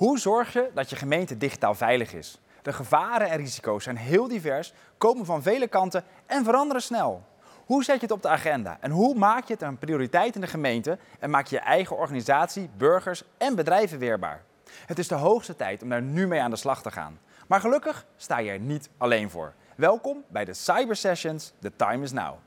Hoe zorg je dat je gemeente digitaal veilig is? De gevaren en risico's zijn heel divers, komen van vele kanten en veranderen snel. Hoe zet je het op de agenda en hoe maak je het een prioriteit in de gemeente en maak je je eigen organisatie, burgers en bedrijven weerbaar? Het is de hoogste tijd om daar nu mee aan de slag te gaan. Maar gelukkig sta je er niet alleen voor. Welkom bij de Cyber Sessions The Time is Now.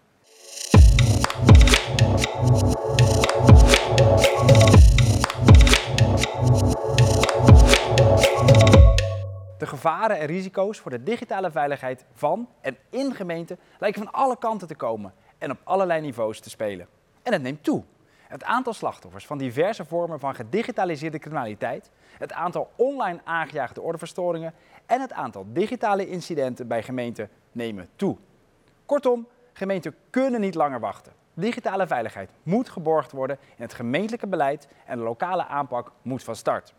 De gevaren en risico's voor de digitale veiligheid van en in gemeenten lijken van alle kanten te komen en op allerlei niveaus te spelen. En het neemt toe. Het aantal slachtoffers van diverse vormen van gedigitaliseerde criminaliteit, het aantal online aangejaagde ordeverstoringen en het aantal digitale incidenten bij gemeenten nemen toe. Kortom, gemeenten kunnen niet langer wachten. Digitale veiligheid moet geborgd worden in het gemeentelijke beleid en de lokale aanpak moet van start.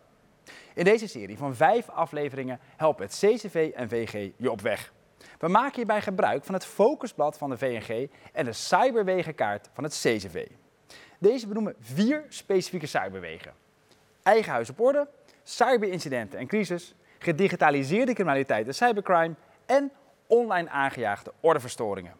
In deze serie van vijf afleveringen helpen het CCV en VG je op weg. We maken hierbij gebruik van het focusblad van de VNG en de cyberwegenkaart van het CCV. Deze benoemen vier specifieke cyberwegen. Eigen huis op orde, cyberincidenten en crisis, gedigitaliseerde criminaliteit en cybercrime en online aangejaagde ordeverstoringen.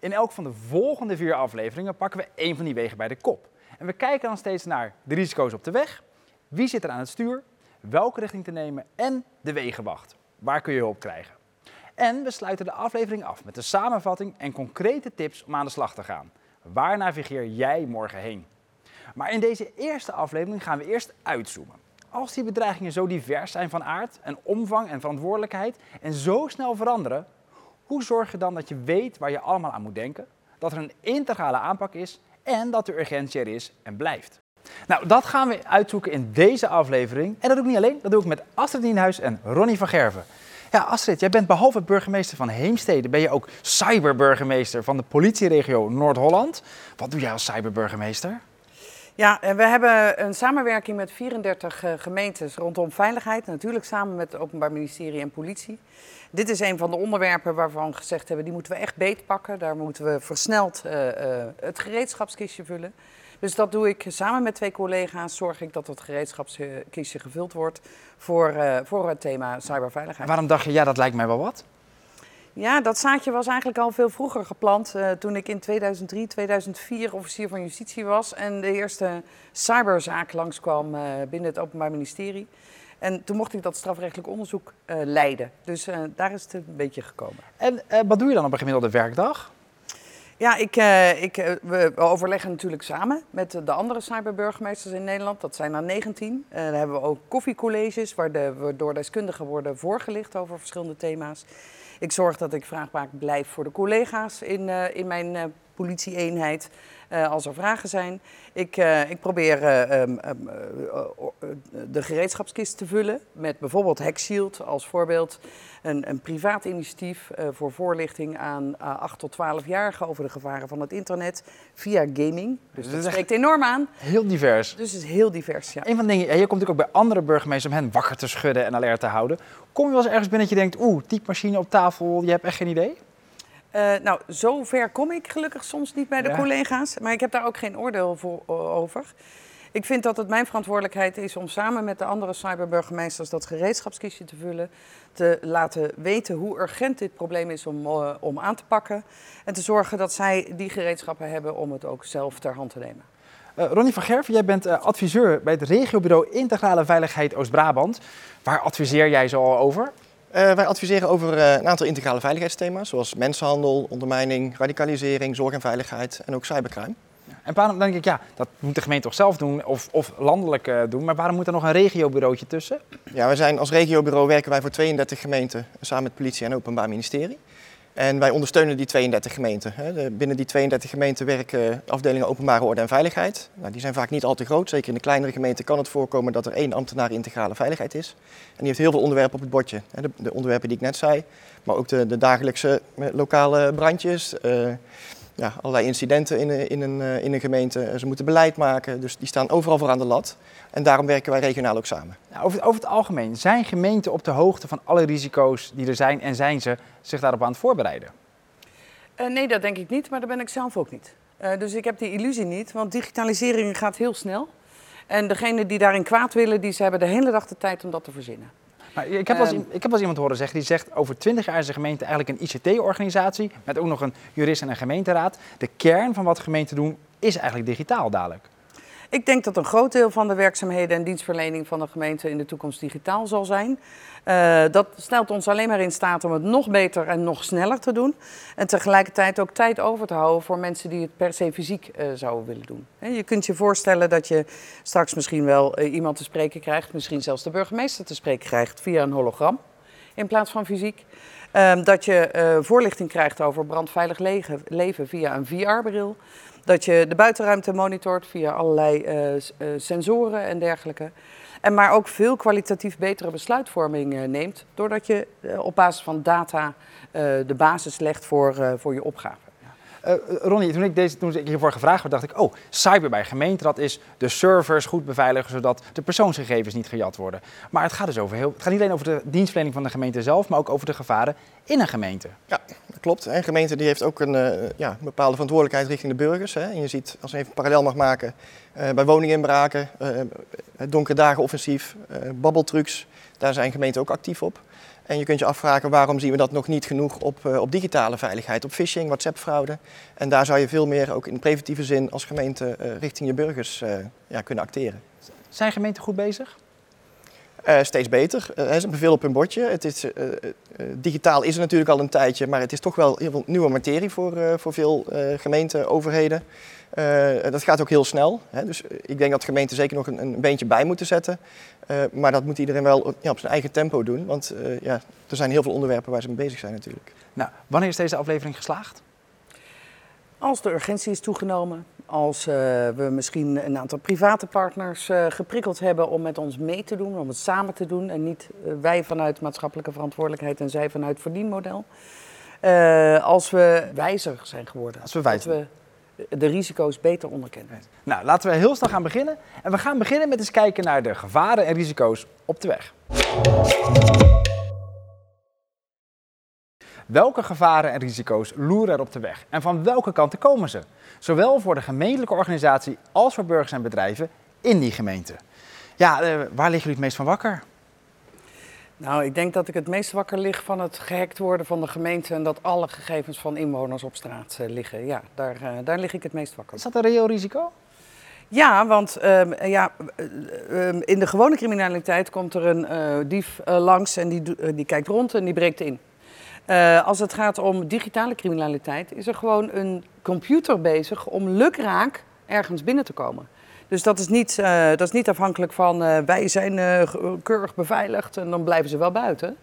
In elk van de volgende vier afleveringen pakken we één van die wegen bij de kop. En we kijken dan steeds naar de risico's op de weg, wie zit er aan het stuur, welke richting te nemen en de wegenwacht. Waar kun je hulp krijgen? En we sluiten de aflevering af met een samenvatting en concrete tips om aan de slag te gaan. Waar navigeer jij morgen heen? Maar in deze eerste aflevering gaan we eerst uitzoomen. Als die bedreigingen zo divers zijn van aard en omvang en verantwoordelijkheid en zo snel veranderen, hoe zorg je dan dat je weet waar je allemaal aan moet denken, dat er een integrale aanpak is en dat de urgentie er is en blijft? Nou, dat gaan we uitzoeken in deze aflevering. En dat doe ik niet alleen, dat doe ik met Astrid Nienhuis en Ronnie van Gerven. Ja, Astrid, jij bent behalve burgemeester van Heemstede, ben je ook cyberburgemeester van de politieregio Noord-Holland. Wat doe jij als cyberburgemeester? Ja, we hebben een samenwerking met 34 eh, gemeentes rondom veiligheid. Natuurlijk samen met het Openbaar Ministerie en politie. Dit is een van de onderwerpen waarvan we gezegd hebben, die moeten we echt beetpakken. Daar moeten we versneld uh, uh, het gereedschapskistje vullen. Dus dat doe ik samen met twee collega's. Zorg ik dat het gereedschapskistje gevuld wordt voor, uh, voor het thema cyberveiligheid. waarom dacht je, ja, dat lijkt mij wel wat? Ja, dat zaadje was eigenlijk al veel vroeger geplant. Uh, toen ik in 2003, 2004 officier van justitie was. En de eerste cyberzaak langskwam uh, binnen het Openbaar Ministerie. En toen mocht ik dat strafrechtelijk onderzoek uh, leiden. Dus daar is het een beetje gekomen. En wat doe je dan op een gemiddelde werkdag? Ja, ik, uh, ik, uh, we overleggen natuurlijk samen met de andere cyberburgemeesters in Nederland. Dat zijn er 19. Uh, dan hebben we ook koffiecolleges waar de, door deskundigen worden voorgelicht over verschillende thema's. Ik zorg dat ik vraagbaar blijf voor de collega's in, in mijn politie-eenheid. Uh, als er vragen zijn. Ik, uh, ik probeer uh, um, de gereedschapskist te vullen met bijvoorbeeld HackShield als voorbeeld. Een, een privaat initiatief voor voorlichting aan 8 tot 12-jarigen over de gevaren van het internet via gaming. Dus dat spreekt enorm aan. Heel divers. Dus het is heel divers, ja. Een van de dingen, je komt natuurlijk ook bij andere burgemeesters om hen wakker te schudden en alert te houden. Kom je wel eens ergens binnen dat je denkt, oeh, typemachine op tafel, je hebt echt geen idee? Uh, nou, zover kom ik gelukkig soms niet bij de ja. collega's, maar ik heb daar ook geen oordeel voor, over. Ik vind dat het mijn verantwoordelijkheid is om samen met de andere cyberburgemeesters dat gereedschapskistje te vullen. Te laten weten hoe urgent dit probleem is om, uh, om aan te pakken. En te zorgen dat zij die gereedschappen hebben om het ook zelf ter hand te nemen. Uh, Ronnie van Gerven, jij bent adviseur bij het regiobureau Integrale Veiligheid Oost-Brabant. Waar adviseer jij zo al over? Uh, wij adviseren over uh, een aantal integrale veiligheidsthema's, zoals mensenhandel, ondermijning, radicalisering, zorg en veiligheid en ook cybercrime. En waarom denk ik, ja, dat moet de gemeente toch zelf doen of, of landelijk uh, doen, maar waarom moet er nog een regiobureautje tussen? Ja, we zijn als regiobureau werken wij voor 32 gemeenten samen met politie en openbaar ministerie. En wij ondersteunen die 32 gemeenten. Binnen die 32 gemeenten werken afdelingen openbare orde en veiligheid. Nou, die zijn vaak niet al te groot. Zeker in de kleinere gemeenten kan het voorkomen dat er één ambtenaar integrale veiligheid is. En die heeft heel veel onderwerpen op het bordje. De, de onderwerpen die ik net zei, maar ook de, de dagelijkse lokale brandjes. Ja, allerlei incidenten in, in, een, in een gemeente. Ze moeten beleid maken, dus die staan overal voor aan de lat. En daarom werken wij regionaal ook samen. Nou, over, over, het algemeen, zijn gemeenten op de hoogte van alle risico's die er zijn en zijn ze zich daarop aan het voorbereiden? Uh, nee, dat denk ik niet, maar dat ben ik zelf ook niet. Uh, dus ik heb die illusie niet, want digitalisering gaat heel snel. En degene die daarin kwaad willen, die ze hebben de hele dag de tijd om dat te verzinnen. Ik, heb wel eens, Ehm. ik heb wel iemand horen zeggen die zegt over 20 jaar is de gemeente eigenlijk een ICT-organisatie met ook nog een jurist en een gemeenteraad. De kern van wat gemeenten doen is eigenlijk digitaal dadelijk. Ik denk dat een groot deel van de werkzaamheden en dienstverlening van de gemeente in de toekomst digitaal zal zijn. Eh, dat stelt ons alleen maar in staat om het nog beter en nog sneller te doen. En tegelijkertijd ook tijd over te houden voor mensen die het per se fysiek eh, zouden willen doen. Je kunt je voorstellen dat je straks misschien wel eh, iemand te spreken krijgt, misschien zelfs de burgemeester te spreken krijgt via een hologram in plaats van fysiek. Ehm, dat je voorlichting krijgt over brandveilig leven via een VR-bril. Dat je de buitenruimte monitort via allerlei sensoren en dergelijke. En maar ook veel kwalitatief betere besluitvorming eh, neemt. Doordat je eh, op basis van data eh, de basis legt voor, eh, voor je opgave. Eh, Ronnie, toen ik, deze, toen ik hiervoor gevraagd werd, dacht ik, oh, cyber bij gemeente, dat is de servers goed beveiligen, zodat de persoonsgegevens niet gejat worden. Maar het gaat dus over heel, het gaat niet alleen over de dienstverlening van de gemeente zelf, maar ook over de gevaren in een gemeente. Ja, klopt. Een gemeente die heeft ook een eh, ja, bepaalde verantwoordelijkheid richting de burgers. Hè. En je ziet, als je even een parallel mag maken, eh, bij woninginbraken, het donkere dagen offensief, eh babbeltrucs, daar zijn gemeenten ook actief op. En je kunt je afvragen waarom zien we dat nog niet genoeg op, op digitale veiligheid, op phishing, WhatsApp-fraude. En daar zou je veel meer ook in preventieve zin als gemeente richting je burgers ja, kunnen acteren. Zijn gemeenten goed bezig? Eh, steeds beter. Eh, ze hebben veel op hun bordje. Het is, eh, digitaal is er natuurlijk al een tijdje, maar het is toch wel heel veel nieuwe materie voor, eh, voor veel eh, gemeenten, overheden. Eh, dat gaat ook heel snel. Hè. Dus ik denk dat gemeenten zeker nog een, een beentje bij moeten zetten. Eh, maar dat moet iedereen wel ja, op zijn eigen tempo doen. Want eh, ja, er zijn heel veel onderwerpen waar ze mee bezig zijn natuurlijk. Nou, wanneer is deze aflevering geslaagd? Als de urgentie is toegenomen, als eh, we misschien een aantal private partners eh, geprikkeld hebben om met ons mee te doen, om het samen te doen en niet eh, wij vanuit maatschappelijke verantwoordelijkheid en zij vanuit verdienmodel. Als we wijzer zijn geworden, Als we wijzer de risico's beter onderkennen. Nou, laten we heel snel gaan beginnen. En we gaan beginnen met eens kijken naar de gevaren en risico's op de weg. Welke gevaren en risico's loeren er op de weg? En van welke kanten komen ze? Zowel voor de gemeentelijke organisatie als voor burgers en bedrijven in die gemeente. Ja, eh, waar liggen jullie het meest van wakker? Nou, ik denk dat ik het meest wakker lig van het gehackt worden van de gemeente en dat alle gegevens van inwoners op straat eh, liggen. Ja, daar, eh, daar lig ik het meest wakker. Is dat een reëel risico? Ja, want ehm, ja, eh, ehm, in de gewone criminaliteit komt er een dief langs en die, die kijkt rond en die breekt in. Eh, als het gaat om digitale criminaliteit, is er gewoon een computer bezig om lukraak ergens binnen te komen. Dus dat is niet, eh, dat is niet afhankelijk van eh, wij zijn keurig beveiligd en dan blijven ze wel buiten.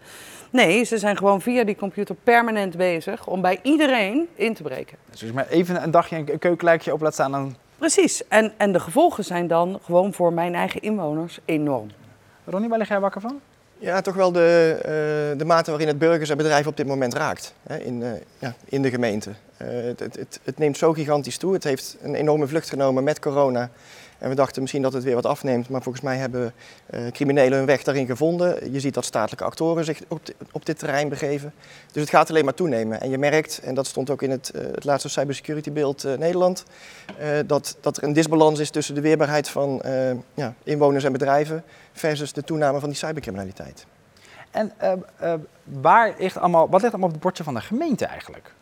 Nee, ze zijn gewoon via die computer permanent bezig om bij iedereen in te breken. Dus maar even een dagje een keukenlijkje op laat staan, dan... Precies. En, en de gevolgen zijn dan gewoon voor mijn eigen inwoners enorm. Ronnie, waar lig jij wakker van? Ja, toch wel de, eh, de mate waarin het burgers en bedrijven op dit moment raakt hè, in, eh, ja, in de gemeente. Eh, het, het, het, het neemt zo gigantisch toe. Het heeft een enorme vlucht genomen met corona. En we dachten misschien dat het weer wat afneemt, maar volgens mij hebben eh, criminelen hun weg daarin gevonden. Je ziet dat statelijke actoren zich op, di- op dit terrein begeven. Dus het gaat alleen maar toenemen. En je merkt, en dat stond ook in het, eh, het laatste cybersecurity beeld eh, Nederland, dat, dat er een disbalans is tussen de weerbaarheid van ja, inwoners en bedrijven versus de toename van die cybercriminaliteit. En waar ligt allemaal, wat ligt allemaal op het bordje van de gemeente eigenlijk?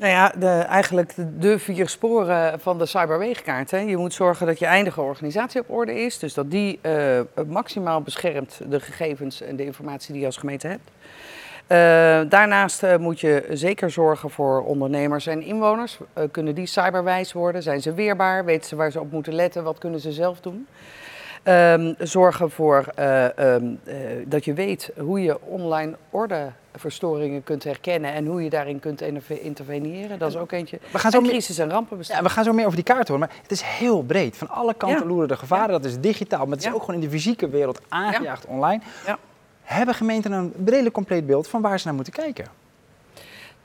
Nou ja, de, eigenlijk de, vier sporen van de cyberweegkaart. Hè. Je moet zorgen dat je eindige organisatie op orde is. Dus dat die eh, maximaal beschermt de gegevens en de informatie die je als gemeente hebt. Eh, daarnaast eh, moet je zeker zorgen voor ondernemers en inwoners. Kunnen die cyberwijs worden? Zijn ze weerbaar? Weten ze waar ze op moeten letten? Wat kunnen ze zelf doen? Ehm, zorgen voor eh, ehm, eh, dat je weet hoe je online ordeverstoringen kunt herkennen en hoe je daarin kunt interve- interveneren. Dat is ook eentje. We gaan zo En crisis- en rampenbestrijding. ja, we gaan zo meer over die kaart horen, maar het is heel breed. Van alle kanten Ja. loeren de gevaren, dat is digitaal, maar het is ook gewoon in de fysieke wereld aangejaagd online. Ja. Hebben gemeenten een redelijk compleet beeld van waar ze naar moeten kijken?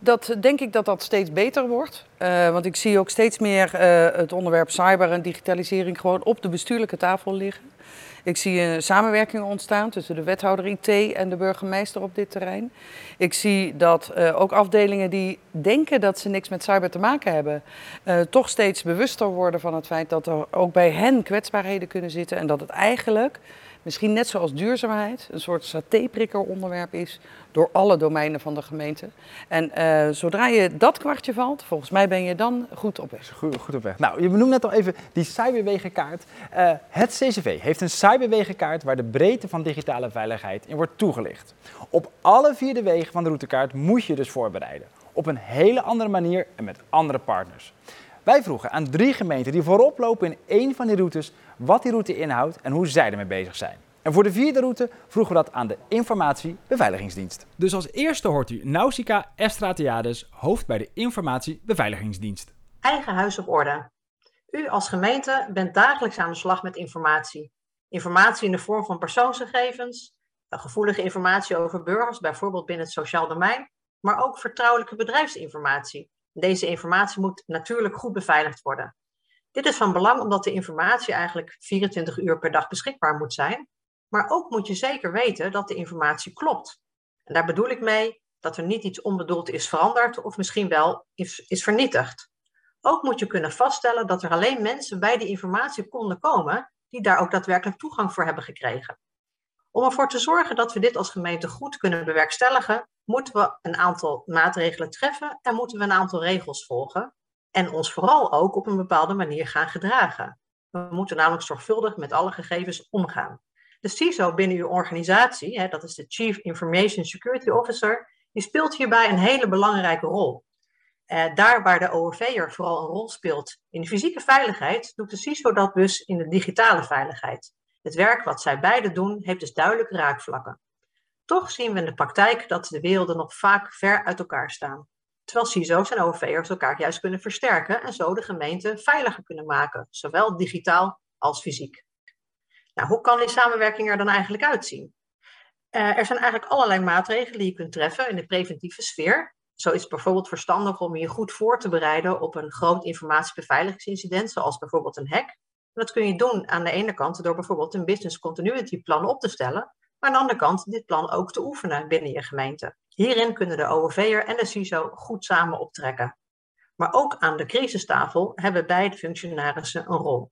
Dat denk ik dat dat steeds beter wordt. Eh, want ik zie ook steeds meer eh, het onderwerp cyber en digitalisering gewoon op de bestuurlijke tafel liggen. Ik zie een samenwerking ontstaan tussen de wethouder IT en de burgemeester op dit terrein. Ik zie dat uh, ook afdelingen die denken dat ze niks met cyber te maken hebben, toch steeds bewuster worden van het feit dat er ook bij hen kwetsbaarheden kunnen zitten en dat het eigenlijk misschien net zoals duurzaamheid, een soort satéprikker onderwerp is door alle domeinen van de gemeente. En uh, zodra je dat kwartje valt, volgens mij ben je dan goed op weg. Goed, op weg. Nou, je benoemde net al even die cyberwegenkaart. Uh, het CCV heeft een cyberwegenkaart waar de breedte van digitale veiligheid in wordt toegelicht. Op alle vier de wegen van de routekaart moet je dus voorbereiden. Op een hele andere manier en met andere partners. Wij vroegen aan drie gemeenten die voorop lopen in één van die routes wat die route inhoudt en hoe zij ermee bezig zijn. En voor de vierde route vroegen we dat aan de Informatiebeveiligingsdienst. Dus als eerste hoort u Nausicaa Estratiades, hoofd bij de Informatiebeveiligingsdienst. Eigen huis op orde. U als gemeente bent dagelijks aan de slag met informatie. Informatie in de vorm van persoonsgegevens, gevoelige informatie over burgers, bijvoorbeeld binnen het sociaal domein, maar ook vertrouwelijke bedrijfsinformatie. Deze informatie moet natuurlijk goed beveiligd worden. Dit is van belang omdat de informatie eigenlijk 24 uur per dag beschikbaar moet zijn. Maar ook moet je zeker weten dat de informatie klopt. En daar bedoel ik mee dat er niet iets onbedoeld is veranderd of misschien wel is, vernietigd. Ook moet je kunnen vaststellen dat er alleen mensen bij die informatie konden komen die daar ook daadwerkelijk toegang voor hebben gekregen. Om ervoor te zorgen dat we dit als gemeente goed kunnen bewerkstelligen, moeten we een aantal maatregelen treffen en moeten we een aantal regels volgen. En ons vooral ook op een bepaalde manier gaan gedragen. We moeten namelijk zorgvuldig met alle gegevens omgaan. De CISO binnen uw organisatie, hè, dat is de Chief Information Security Officer, die speelt hierbij een hele belangrijke rol. Eh, daar waar de ORV'er vooral een rol speelt in de fysieke veiligheid, doet de CISO dat dus in de digitale veiligheid. Het werk wat zij beide doen, heeft dus duidelijke raakvlakken. Toch zien we in de praktijk dat de werelden nog vaak ver uit elkaar staan. Terwijl CISO's en OV'ers elkaar juist kunnen versterken en zo de gemeente veiliger kunnen maken, zowel digitaal als fysiek. Nou, hoe kan die samenwerking er dan eigenlijk uitzien? Uh, er zijn eigenlijk allerlei maatregelen die je kunt treffen in de preventieve sfeer. Zo is het bijvoorbeeld verstandig om je goed voor te bereiden op een groot informatiebeveiligingsincident, zoals bijvoorbeeld een hack. dat kun je doen aan de ene kant door bijvoorbeeld een business continuity plan op te stellen, maar aan de andere kant dit plan ook te oefenen binnen je gemeente. Hierin kunnen de OOV'er en de CISO goed samen optrekken. Maar ook aan de crisistafel hebben beide functionarissen een rol.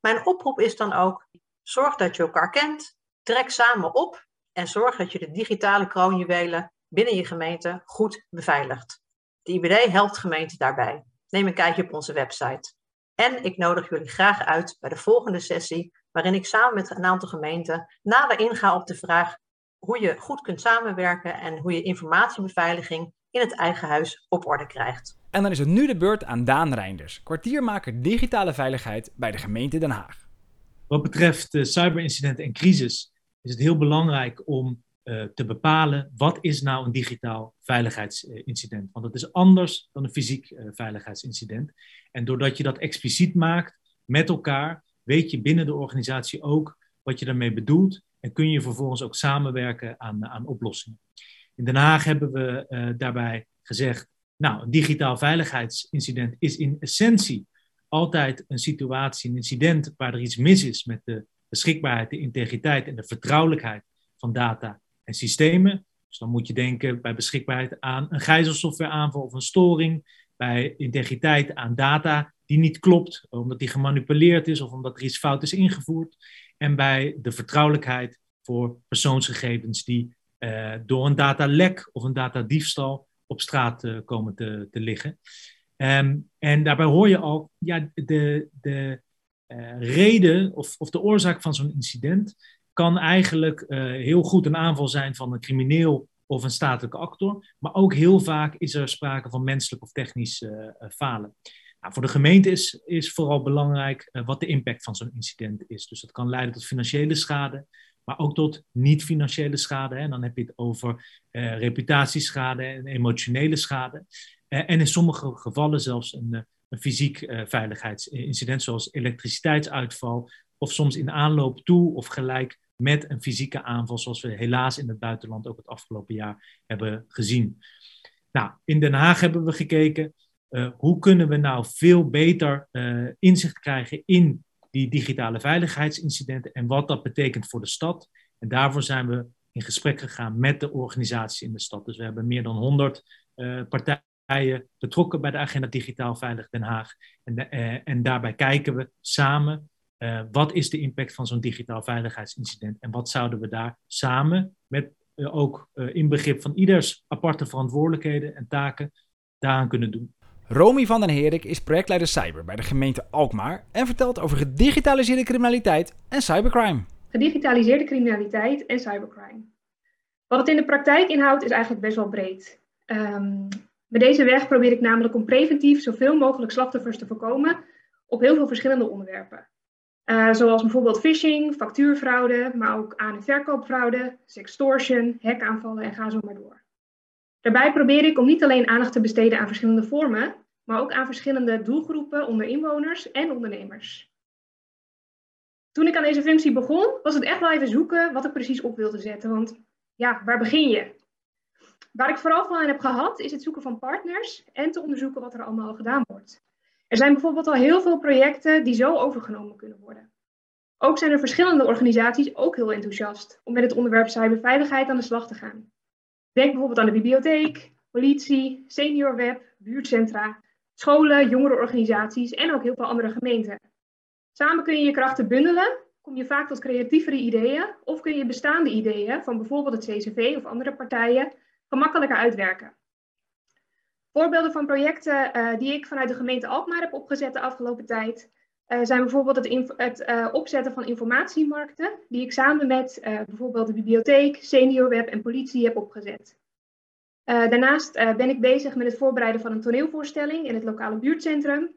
Mijn oproep is dan ook, zorg dat je elkaar kent, trek samen op en zorg dat je de digitale kroonjuwelen binnen je gemeente goed beveiligt. De IBD helpt gemeenten daarbij. Neem een kijkje op onze website. En ik nodig jullie graag uit bij de volgende sessie, waarin ik samen met een aantal gemeenten nader inga op de vraag hoe je goed kunt samenwerken en hoe je informatiebeveiliging in het eigen huis op orde krijgt. En dan is het nu de beurt aan Daan Reinders, kwartiermaker digitale veiligheid bij de gemeente Den Haag. Wat betreft uh, cyberincident en crisis is het heel belangrijk om uh, te bepalen wat is nou een digitaal veiligheidsincident. Want het is anders dan een fysiek uh, veiligheidsincident. En doordat je dat expliciet maakt met elkaar, weet je binnen de organisatie ook wat je daarmee bedoelt en kun je vervolgens ook samenwerken aan, aan oplossingen. In Den Haag hebben we uh, daarbij gezegd, nou, een digitaal veiligheidsincident is in essentie altijd een situatie, een incident waar er iets mis is met de beschikbaarheid, de integriteit en de vertrouwelijkheid van data en systemen. Dus dan moet je denken bij beschikbaarheid aan een gijzelsoftwareaanval of een storing, bij integriteit aan data die niet klopt, omdat die gemanipuleerd is of omdat er iets fout is ingevoerd en bij de vertrouwelijkheid voor persoonsgegevens die uh, door een datalek of een datadiefstal op straat uh, komen te, te liggen. Um, en daarbij hoor je al, ja, de, de uh, reden of, of de oorzaak van zo'n incident kan eigenlijk heel goed een aanval zijn van een crimineel of een statelijke actor, maar ook heel vaak is er sprake van menselijk of technisch falen. Nou, voor de gemeente is, is vooral belangrijk uh, wat de impact van zo'n incident is. Dus dat kan leiden tot financiële schade, maar ook tot niet-financiële schade. En dan heb je het over reputatieschade en emotionele schade. En in sommige gevallen zelfs een, een fysiek veiligheidsincident, zoals elektriciteitsuitval, of soms in aanloop toe of gelijk met een fysieke aanval, zoals we helaas in het buitenland ook het afgelopen jaar hebben gezien. Nou, in Den Haag hebben we gekeken uh, hoe kunnen we nou veel beter uh, inzicht krijgen in die digitale veiligheidsincidenten en wat dat betekent voor de stad. En daarvoor zijn we in gesprek gegaan met de organisaties in de stad. Dus we hebben meer dan 100 uh, partijen betrokken bij de agenda Digitaal Veilig Den Haag. En, en daarbij kijken we samen uh, wat is de impact van zo'n digitaal veiligheidsincident en wat zouden we daar samen met uh, ook uh, inbegrip van ieders aparte verantwoordelijkheden en taken daaraan kunnen doen. Romy van den Herik is projectleider cyber bij de gemeente Alkmaar en vertelt over gedigitaliseerde criminaliteit en cybercrime. Gedigitaliseerde criminaliteit en cybercrime. Wat het in de praktijk inhoudt is eigenlijk best wel breed. Um, met deze weg probeer ik namelijk om preventief zoveel mogelijk slachtoffers te voorkomen op heel veel verschillende onderwerpen. Uh, zoals bijvoorbeeld phishing, factuurfraude, maar ook aan- en verkoopfraude, sextortion, hackaanvallen en ga zo maar door. Daarbij probeer ik om niet alleen aandacht te besteden aan verschillende vormen, maar ook aan verschillende doelgroepen onder inwoners en ondernemers. Toen ik aan deze functie begon, was het echt wel even zoeken wat ik precies op wilde zetten. Want ja, waar begin je? Waar ik vooral van aan heb gehad, is het zoeken van partners en te onderzoeken wat er allemaal gedaan wordt. Er zijn bijvoorbeeld al heel veel projecten die zo overgenomen kunnen worden. Ook zijn er verschillende organisaties ook heel enthousiast om met het onderwerp cyberveiligheid aan de slag te gaan. Denk bijvoorbeeld aan de bibliotheek, politie, seniorweb, buurtcentra, scholen, jongerenorganisaties en ook heel veel andere gemeenten. Samen kun je je krachten bundelen, kom je vaak tot creatievere ideeën of kun je bestaande ideeën van bijvoorbeeld het CCV of andere partijen gemakkelijker uitwerken. Voorbeelden van projecten uh, die ik vanuit de gemeente Alkmaar heb opgezet de afgelopen tijd uh, zijn bijvoorbeeld het, het uh, opzetten van informatiemarkten, die ik samen met bijvoorbeeld de bibliotheek, seniorweb en politie heb opgezet. daarnaast ben ik bezig met het voorbereiden van een toneelvoorstelling in het lokale buurtcentrum.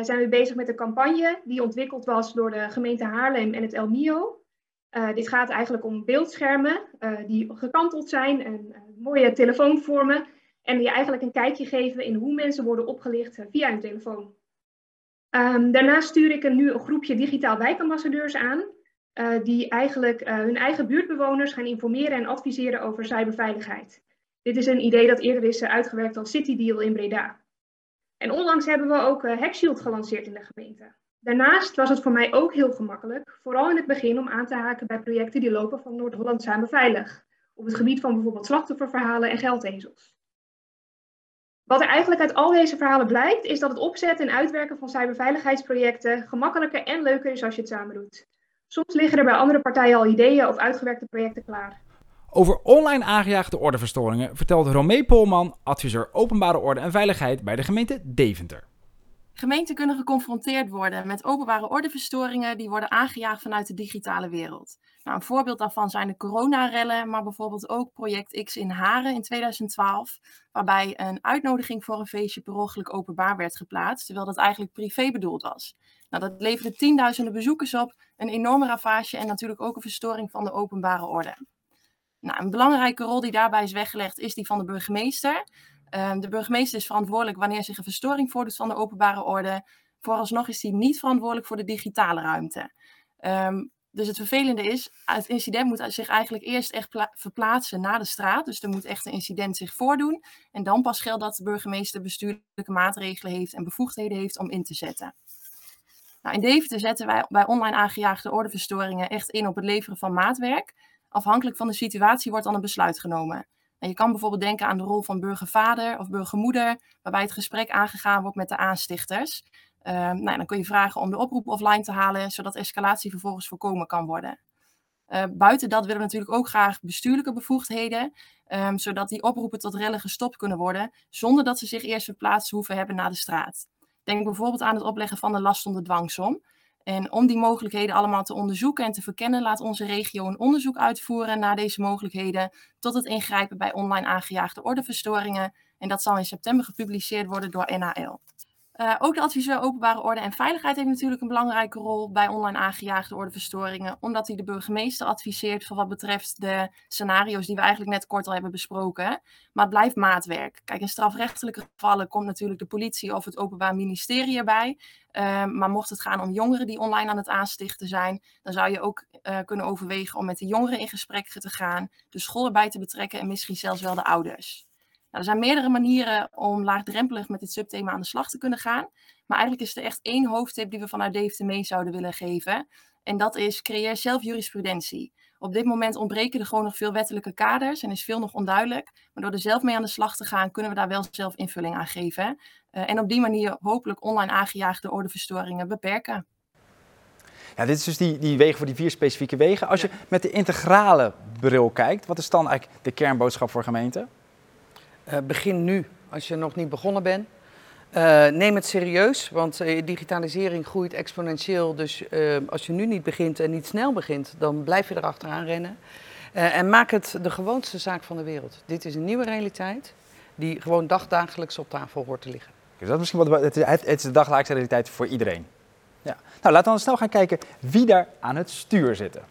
zijn we bezig met een campagne die ontwikkeld was door de gemeente Haarlem en het LMIO. dit gaat eigenlijk om beeldschermen die gekanteld zijn en mooie telefoonvormen en die eigenlijk een kijkje geven in hoe mensen worden opgelicht via hun telefoon. Um, daarnaast stuur ik er nu een groepje digitaal wijkambassadeurs aan, uh, die eigenlijk uh, hun eigen buurtbewoners gaan informeren en adviseren over cyberveiligheid. Dit is een idee dat eerder is uh, uitgewerkt als City Deal in Breda. En onlangs hebben we ook Hackshield gelanceerd in de gemeente. Daarnaast was het voor mij ook heel gemakkelijk, vooral in het begin, om aan te haken bij projecten die lopen van Noord-Holland Samen Veilig. Op het gebied van bijvoorbeeld slachtofferverhalen en geldezels. Wat er eigenlijk uit al deze verhalen blijkt, is dat het opzetten en uitwerken van cyberveiligheidsprojecten gemakkelijker en leuker is als je het samen doet. Soms liggen er bij andere partijen al ideeën of uitgewerkte projecten klaar. Over online aangejaagde ordeverstoringen vertelt Romee Polman, adviseur openbare orde en veiligheid bij de gemeente Deventer. Gemeenten kunnen geconfronteerd worden met openbare ordeverstoringen die worden aangejaagd vanuit de digitale wereld. Nou, een voorbeeld daarvan zijn de coronarellen, maar bijvoorbeeld ook Project X in Haren in 2012, waarbij een uitnodiging voor een feestje per ongeluk openbaar werd geplaatst, terwijl dat eigenlijk privé bedoeld was. Nou, dat leverde tienduizenden bezoekers op, een enorme ravage en natuurlijk ook een verstoring van de openbare orde. Nou, een belangrijke rol die daarbij is weggelegd is die van de burgemeester. Um, de burgemeester is verantwoordelijk wanneer zich een verstoring voordoet van de openbare orde. Vooralsnog is hij niet verantwoordelijk voor de digitale ruimte. Um, dus het vervelende is, het incident moet zich eigenlijk eerst echt verplaatsen naar de straat. Dus er moet echt een incident zich voordoen. En dan pas geldt dat de burgemeester bestuurlijke maatregelen heeft en bevoegdheden heeft om in te zetten. Nou, in Deventer zetten wij bij online aangejaagde ordeverstoringen echt in op het leveren van maatwerk. Afhankelijk van de situatie wordt dan een besluit genomen. Je kan bijvoorbeeld denken aan de rol van burgervader of burgermoeder, waarbij het gesprek aangegaan wordt met de aanstichters. Uh, nou, dan kun je vragen om de oproep offline te halen, zodat escalatie vervolgens voorkomen kan worden. Uh, buiten dat willen we natuurlijk ook graag bestuurlijke bevoegdheden, um, zodat die oproepen tot rellen gestopt kunnen worden, zonder dat ze zich eerst verplaatst hoeven hebben naar de straat. Denk bijvoorbeeld aan het opleggen van de last onder dwangsom. En om die mogelijkheden allemaal te onderzoeken en te verkennen, laat onze regio een onderzoek uitvoeren naar deze mogelijkheden tot het ingrijpen bij online aangejaagde ordeverstoringen. En dat zal in september gepubliceerd worden door NAL. Uh, ook de adviseur openbare orde en veiligheid heeft natuurlijk een belangrijke rol bij online aangejaagde ordeverstoringen, omdat hij de burgemeester adviseert voor wat betreft de scenario's die we eigenlijk net kort al hebben besproken. Maar het blijft maatwerk. Kijk, in strafrechtelijke gevallen komt natuurlijk de politie of het Openbaar Ministerie erbij. Uh, maar mocht het gaan om jongeren die online aan het aanstichten zijn, dan zou je ook uh, kunnen overwegen om met de jongeren in gesprek te gaan, de school erbij te betrekken en misschien zelfs wel de ouders. Er zijn meerdere manieren om laagdrempelig met dit subthema aan de slag te kunnen gaan. Maar eigenlijk is er echt één hoofdtip die we vanuit Deventer mee zouden willen geven. En dat is creëer zelf jurisprudentie. Op dit moment ontbreken er gewoon nog veel wettelijke kaders en is veel nog onduidelijk. Maar door er zelf mee aan de slag te gaan, kunnen we daar wel zelf invulling aan geven. Uh, en op die manier hopelijk online aangejaagde ordeverstoringen beperken. Ja, dit is dus die, die wegen voor die vier specifieke wegen. Als je met de integrale bril kijkt, wat is dan eigenlijk de kernboodschap voor gemeenten? Uh, begin nu, als je nog niet begonnen bent. Uh, neem het serieus, want uh, digitalisering groeit exponentieel. Dus als je nu niet begint en niet snel begint, dan blijf je erachteraan rennen. en maak het de gewoonste zaak van de wereld. Dit is een nieuwe realiteit die gewoon dagdagelijks op tafel hoort te liggen. Dat is misschien wat, het, is, het is de dagelijkse realiteit voor iedereen. Ja. Nou, laten we dan snel gaan kijken wie daar aan het stuur zitten.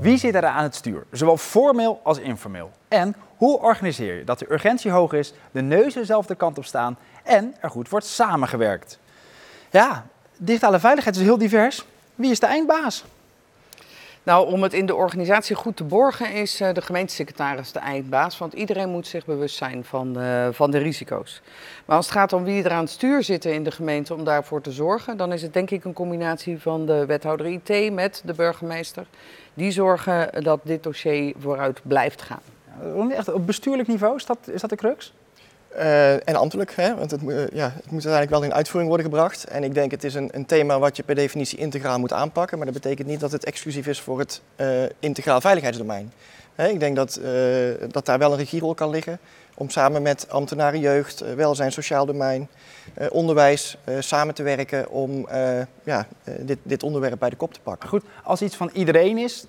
Wie zit er aan het stuur? Zowel formeel als informeel. En hoe organiseer je dat de urgentie hoog is, de neuzen dezelfde kant op staan en er goed wordt samengewerkt? Ja, digitale veiligheid is heel divers. Wie is de eindbaas? Nou, om het in de organisatie goed te borgen is eh, de gemeentesecretaris de eindbaas. Want iedereen moet zich bewust zijn van de, van de risico's. Maar als het gaat om wie er aan het stuur zitten in de gemeente om daarvoor te zorgen, dan is het denk ik een combinatie van de wethouder IT met de burgemeester. Die zorgen dat dit dossier vooruit blijft gaan. Echt op bestuurlijk niveau, is dat, is dat de crux? Uh, en ambtelijk, hè? want het, uh, ja, het moet uiteindelijk wel in uitvoering worden gebracht. En ik denk het is een, een, thema wat je per definitie integraal moet aanpakken. Maar dat betekent niet dat het exclusief is voor het uh, integraal veiligheidsdomein. Hè, ik denk dat, dat daar wel een regierol kan liggen om samen met ambtenaren jeugd, welzijn, sociaal domein, uh, onderwijs samen te werken om ja, dit, dit, onderwerp bij de kop te pakken. Goed, als iets van iedereen is,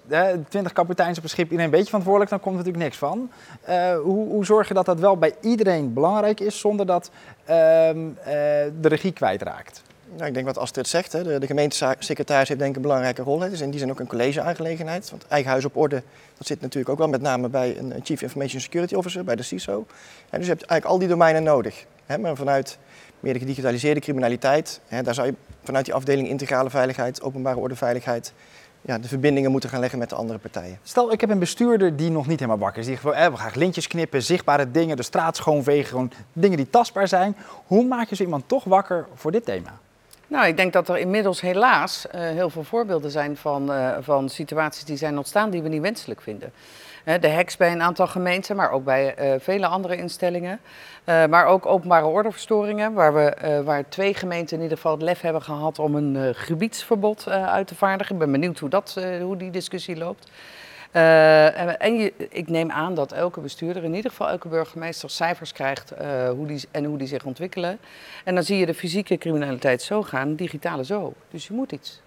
20 kapiteins op een schip, iedereen een beetje verantwoordelijk, dan komt er natuurlijk niks van. hoe, hoe zorg je dat dat wel bij iedereen belangrijk is zonder dat ehm, de regie kwijtraakt? Nou, ik denk wat Astrid zegt, hè, de, de gemeentesecretaris heeft denk ik een belangrijke rol. Het is in die zin ook een college-aangelegenheid. Want eigen huis op orde, dat zit natuurlijk ook wel met name bij een Chief Information Security Officer, bij de CISO. En dus je hebt eigenlijk al die domeinen nodig. Hè, maar vanuit meer de gedigitaliseerde criminaliteit, hè, daar zou je vanuit die afdeling integrale veiligheid, openbare orde veiligheid, ja, de verbindingen moeten gaan leggen met de andere partijen. Stel, ik heb een bestuurder die nog niet helemaal wakker is. Die gewoon, eh, we gaan lintjes knippen, zichtbare dingen, de straat schoonvegen, gewoon dingen die tastbaar zijn. Hoe maak je zo iemand toch wakker voor dit thema? Nou, ik denk dat er inmiddels helaas uh, heel veel voorbeelden zijn van, uh, van situaties die zijn ontstaan die we niet wenselijk vinden. De hacks bij een aantal gemeenten, maar ook bij uh, vele andere instellingen. maar ook openbare ordeverstoringen, waar, we, waar twee gemeenten in ieder geval het lef hebben gehad om een gebiedsverbod uit te vaardigen. Ik ben benieuwd hoe, dat, hoe die discussie loopt. Uh, en, je, ik neem aan dat elke bestuurder, in ieder geval elke burgemeester, cijfers krijgt uh, hoe die, en hoe die zich ontwikkelen. En dan zie je de fysieke criminaliteit zo gaan, digitale zo. Dus je moet iets.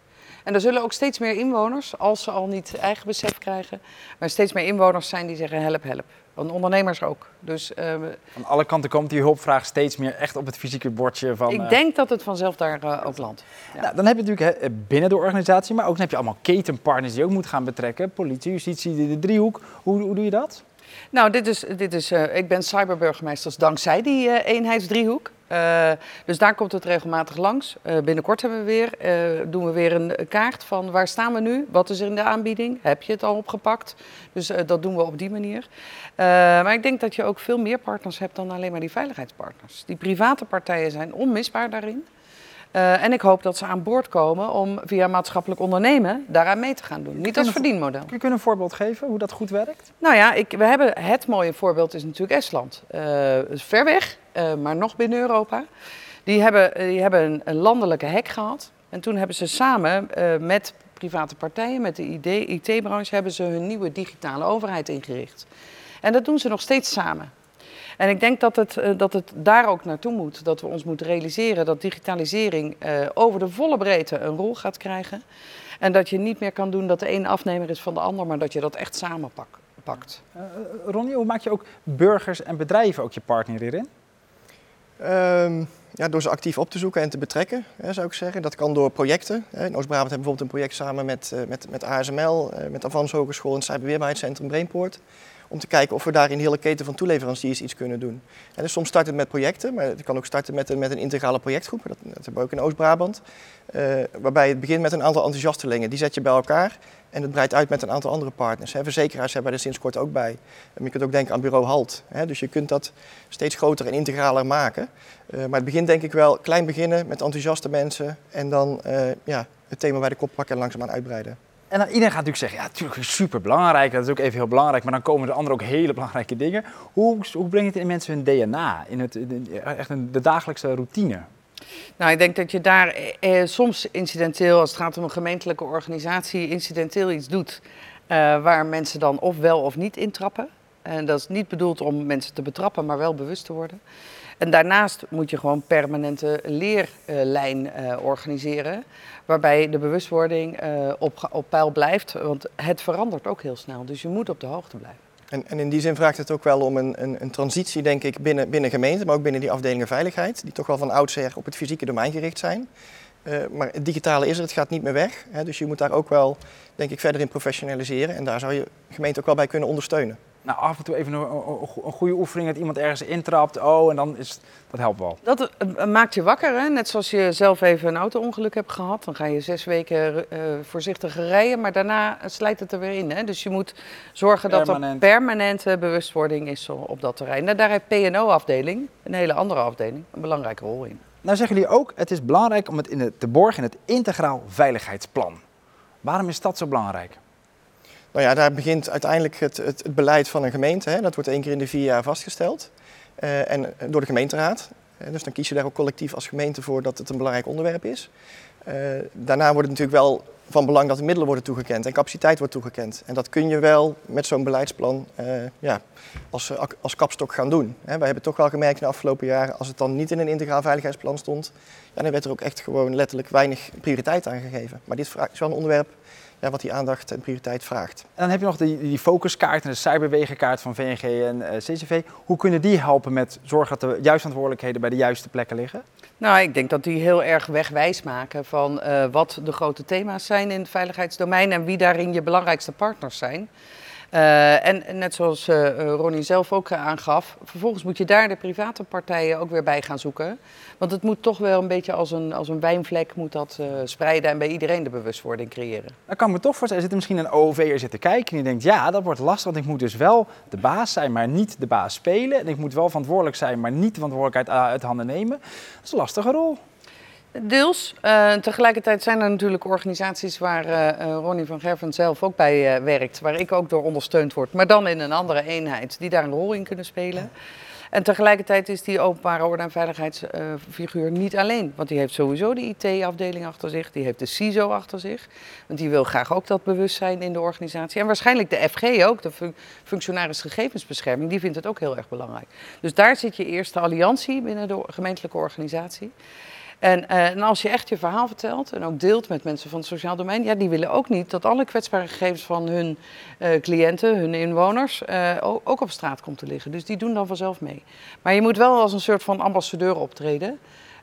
En er zullen ook steeds meer inwoners, als ze al niet eigen besef krijgen, maar steeds meer inwoners zijn die zeggen help, help. Van ondernemers ook. Dus, uh, van alle kanten komt die hulpvraag steeds meer echt op het fysieke bordje van... Ik denk dat het vanzelf daar uh, ook landt. Ja. Nou, dan heb je natuurlijk hè, binnen de organisatie, maar ook dan heb je allemaal ketenpartners die ook moet gaan betrekken. Politie, justitie, de, de driehoek. Hoe, hoe doe je dat? Nou, dit is, dit is, uh, ik ben cyberburgemeester dankzij die eenheidsdriehoek. Uh, dus daar komt het regelmatig langs. binnenkort hebben we weer, doen we weer een kaart van waar staan we nu? Wat is er in de aanbieding? Heb je het al opgepakt? Dus dat doen we op die manier. maar ik denk dat je ook veel meer partners hebt dan alleen maar die veiligheidspartners. Die private partijen zijn onmisbaar daarin. Uh, en ik hoop dat ze aan boord komen om via maatschappelijk ondernemen daaraan mee te gaan doen. Niet als verdienmodel. Kun je een voorbeeld geven hoe dat goed werkt? Nou ja, ik, we hebben het mooie voorbeeld is natuurlijk Estland. Uh, ver weg, uh, maar nog binnen Europa. Die hebben, die hebben een, een, landelijke hack gehad. En toen hebben ze samen met private partijen, met de IT-branche, hebben ze hun nieuwe digitale overheid ingericht. En dat doen ze nog steeds samen. En ik denk dat het, uh, dat het daar ook naartoe moet. Dat we ons moeten realiseren dat digitalisering uh, over de volle breedte een rol gaat krijgen. En dat je niet meer kan doen dat de een afnemer is van de ander, maar dat je dat echt samen pak, pakt. Uh, Ronnie, hoe maak je ook burgers en bedrijven ook je partner hierin? Um, ja, door ze actief op te zoeken en te betrekken, hè, zou ik zeggen. Dat kan door projecten. In Oost-Brabant hebben we bijvoorbeeld een project samen met, met, met ASML, met Avans Hogeschool en het Cyberweerbaarheidscentrum Brainport om te kijken of we daar in de hele keten van toeleveranciers iets kunnen doen. En dus soms start het met projecten, maar het kan ook starten met een, met een integrale projectgroep. Dat, dat hebben we ook in Oost-Brabant. Uh, waarbij het begint met een aantal enthousiastelingen. Die zet je bij elkaar en het breidt uit met een aantal andere partners. Hè. Verzekeraars hebben er sinds kort ook bij. En je kunt ook denken aan bureau HALT. Hè. Dus je kunt dat steeds groter en integraler maken. Uh, maar het begint denk ik wel klein beginnen met enthousiaste mensen. En dan uh, ja, het thema bij de kop pakken en langzaamaan uitbreiden. En dan, iedereen gaat natuurlijk zeggen, ja, natuurlijk super belangrijk, dat is ook even heel belangrijk, maar dan komen er andere ook hele belangrijke dingen. Hoe, hoe breng je het in mensen hun DNA, in het, in, echt de dagelijkse routine? Nou, ik denk dat je daar eh, soms incidenteel, als het gaat om een gemeentelijke organisatie, incidenteel iets doet uh, waar mensen dan of wel of niet intrappen. En dat is niet bedoeld om mensen te betrappen, maar wel bewust te worden. En daarnaast moet je gewoon permanente leerlijn uh, organiseren, waarbij de bewustwording uh, op, op peil blijft, want het verandert ook heel snel. Dus je moet op de hoogte blijven. En, en, in die zin vraagt het ook wel om een, een, een, transitie, denk ik, binnen, binnen gemeenten, maar ook binnen die afdelingen veiligheid, die toch wel van oudsher op het fysieke domein gericht zijn. Uh, maar het digitale is er, het gaat niet meer weg. Hè, dus je moet daar ook wel, denk ik, verder in professionaliseren. En daar zou je gemeente ook wel bij kunnen ondersteunen nou, af en toe even een, een, goede oefening dat iemand ergens intrapt. Oh, en dan is dat helpt wel. Dat uh, maakt je wakker, hè? net zoals je zelf even een auto-ongeluk hebt gehad. Dan ga je zes weken uh, voorzichtig rijden, maar daarna slijt het er weer in. Hè? Dus je moet zorgen dat er permanente bewustwording is op dat terrein. Nou, daar heeft PNO-afdeling, een hele andere afdeling, een belangrijke rol in. Nou zeggen jullie ook, het is belangrijk om het in de, te borgen in het integraal veiligheidsplan. Waarom is dat zo belangrijk? Nou ja, daar begint uiteindelijk het, het, het beleid van een gemeente. Hè. Dat wordt één keer in de vier jaar vastgesteld. Uh, en door de gemeenteraad. Uh, dus dan kies je daar ook collectief als gemeente voor dat het een belangrijk onderwerp is. Daarna wordt het natuurlijk wel van belang dat de middelen worden toegekend en capaciteit wordt toegekend. En dat kun je wel met zo'n beleidsplan ja, als, als kapstok gaan doen. Hè. Wij hebben toch wel gemerkt in de afgelopen jaren, als het dan niet in een integraal veiligheidsplan stond, ja, dan werd er ook echt gewoon letterlijk weinig prioriteit aan gegeven. Maar dit is wel een onderwerp ja, wat die aandacht en prioriteit vraagt. En dan heb je nog die, die focuskaart en de cyberwegenkaart van VNG en uh, eh, CCV. Hoe kunnen die helpen met zorgen dat de juiste verantwoordelijkheden bij de juiste plekken liggen? Nou, ik denk dat die heel erg wegwijs maken van uh, wat de grote thema's zijn in het veiligheidsdomein en wie daarin je belangrijkste partners zijn. Uh, en net zoals uh, Ronnie zelf ook aangaf, vervolgens moet je daar de private partijen ook weer bij gaan zoeken. Want het moet toch wel een beetje als een, als een wijnvlek moet dat, spreiden en bij iedereen de bewustwording creëren. Dan kan me toch voorstellen, er zit misschien een OOV'er zitten kijken en die denkt, ja, dat wordt lastig, want ik moet dus wel de baas zijn, maar niet de baas spelen. En ik moet wel verantwoordelijk zijn, maar niet de verantwoordelijkheid uit handen nemen. Dat is een lastige rol. Deels. Uh, tegelijkertijd zijn er natuurlijk organisaties waar uh, Ronnie van Gerven zelf ook bij uh, werkt, waar ik ook door ondersteund word, maar dan in een andere eenheid die daar een rol in kunnen spelen. En tegelijkertijd is die openbare orde- en veiligheidsfiguur niet alleen. Want die heeft sowieso de IT-afdeling achter zich, die heeft de CISO achter zich. Want die wil graag ook dat bewustzijn in de organisatie. En waarschijnlijk de FG ook, de fun functionaris gegevensbescherming, die vindt het ook heel erg belangrijk. Dus daar zit je eerste alliantie binnen de gemeentelijke organisatie. En, uh, en, als je echt je verhaal vertelt en ook deelt met mensen van het sociaal domein, ja, die willen ook niet dat alle kwetsbare gegevens van hun uh, cliënten, hun inwoners, uh, ook op straat komt te liggen. Dus die doen dan vanzelf mee. Maar je moet wel als een soort van ambassadeur optreden.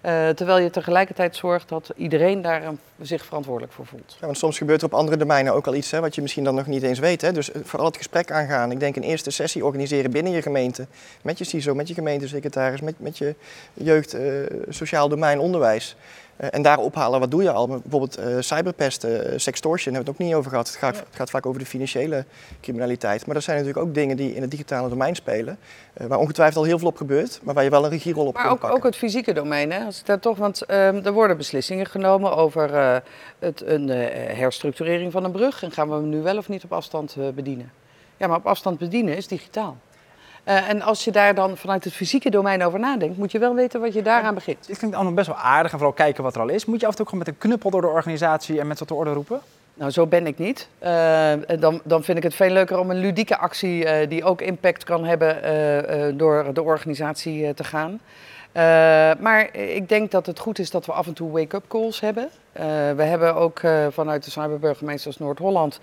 Uh, terwijl je tegelijkertijd zorgt dat iedereen daar um, zich verantwoordelijk voor voelt. Want soms gebeurt er op andere domeinen ook al iets hè, wat je misschien dan nog niet eens weet. Hè. Dus vooral het gesprek aangaan. Ik denk een eerste sessie organiseren binnen je gemeente. Met je CISO, met je gemeentesecretaris, met, met je jeugd, sociaal domein, onderwijs. Uh, en daar ophalen, wat doe je al? Bijvoorbeeld uh, cyberpest, uh, sextortion, hebben we het ook niet over gehad. Het gaat, het gaat, vaak over de financiële criminaliteit. Maar er zijn natuurlijk ook dingen die in het digitale domein spelen. waar ongetwijfeld al heel veel op gebeurt, maar waar je wel een regierol op maar kunt ook, pakken. ook het fysieke domein, hè? Als daar toch, want ehm, er worden beslissingen genomen over het, een herstructurering van een brug. En gaan we hem nu wel of niet op afstand bedienen? Ja, maar op afstand bedienen is digitaal. Uh, en als je daar dan vanuit het fysieke domein over nadenkt, moet je wel weten wat je daaraan begint. Dit klinkt allemaal best wel aardig en vooral kijken wat er al is. Moet je af en toe gewoon met een knuppel door de organisatie en met wat te orde roepen? Nou, zo ben ik niet. Uh, dan, dan vind ik het veel leuker om een ludieke actie uh, die ook impact kan hebben door de organisatie te gaan. Uh, maar ik denk dat het goed is dat we af en toe wake-up calls hebben. Uh, we hebben ook uh, vanuit de cyberburgemeesters Noord-Holland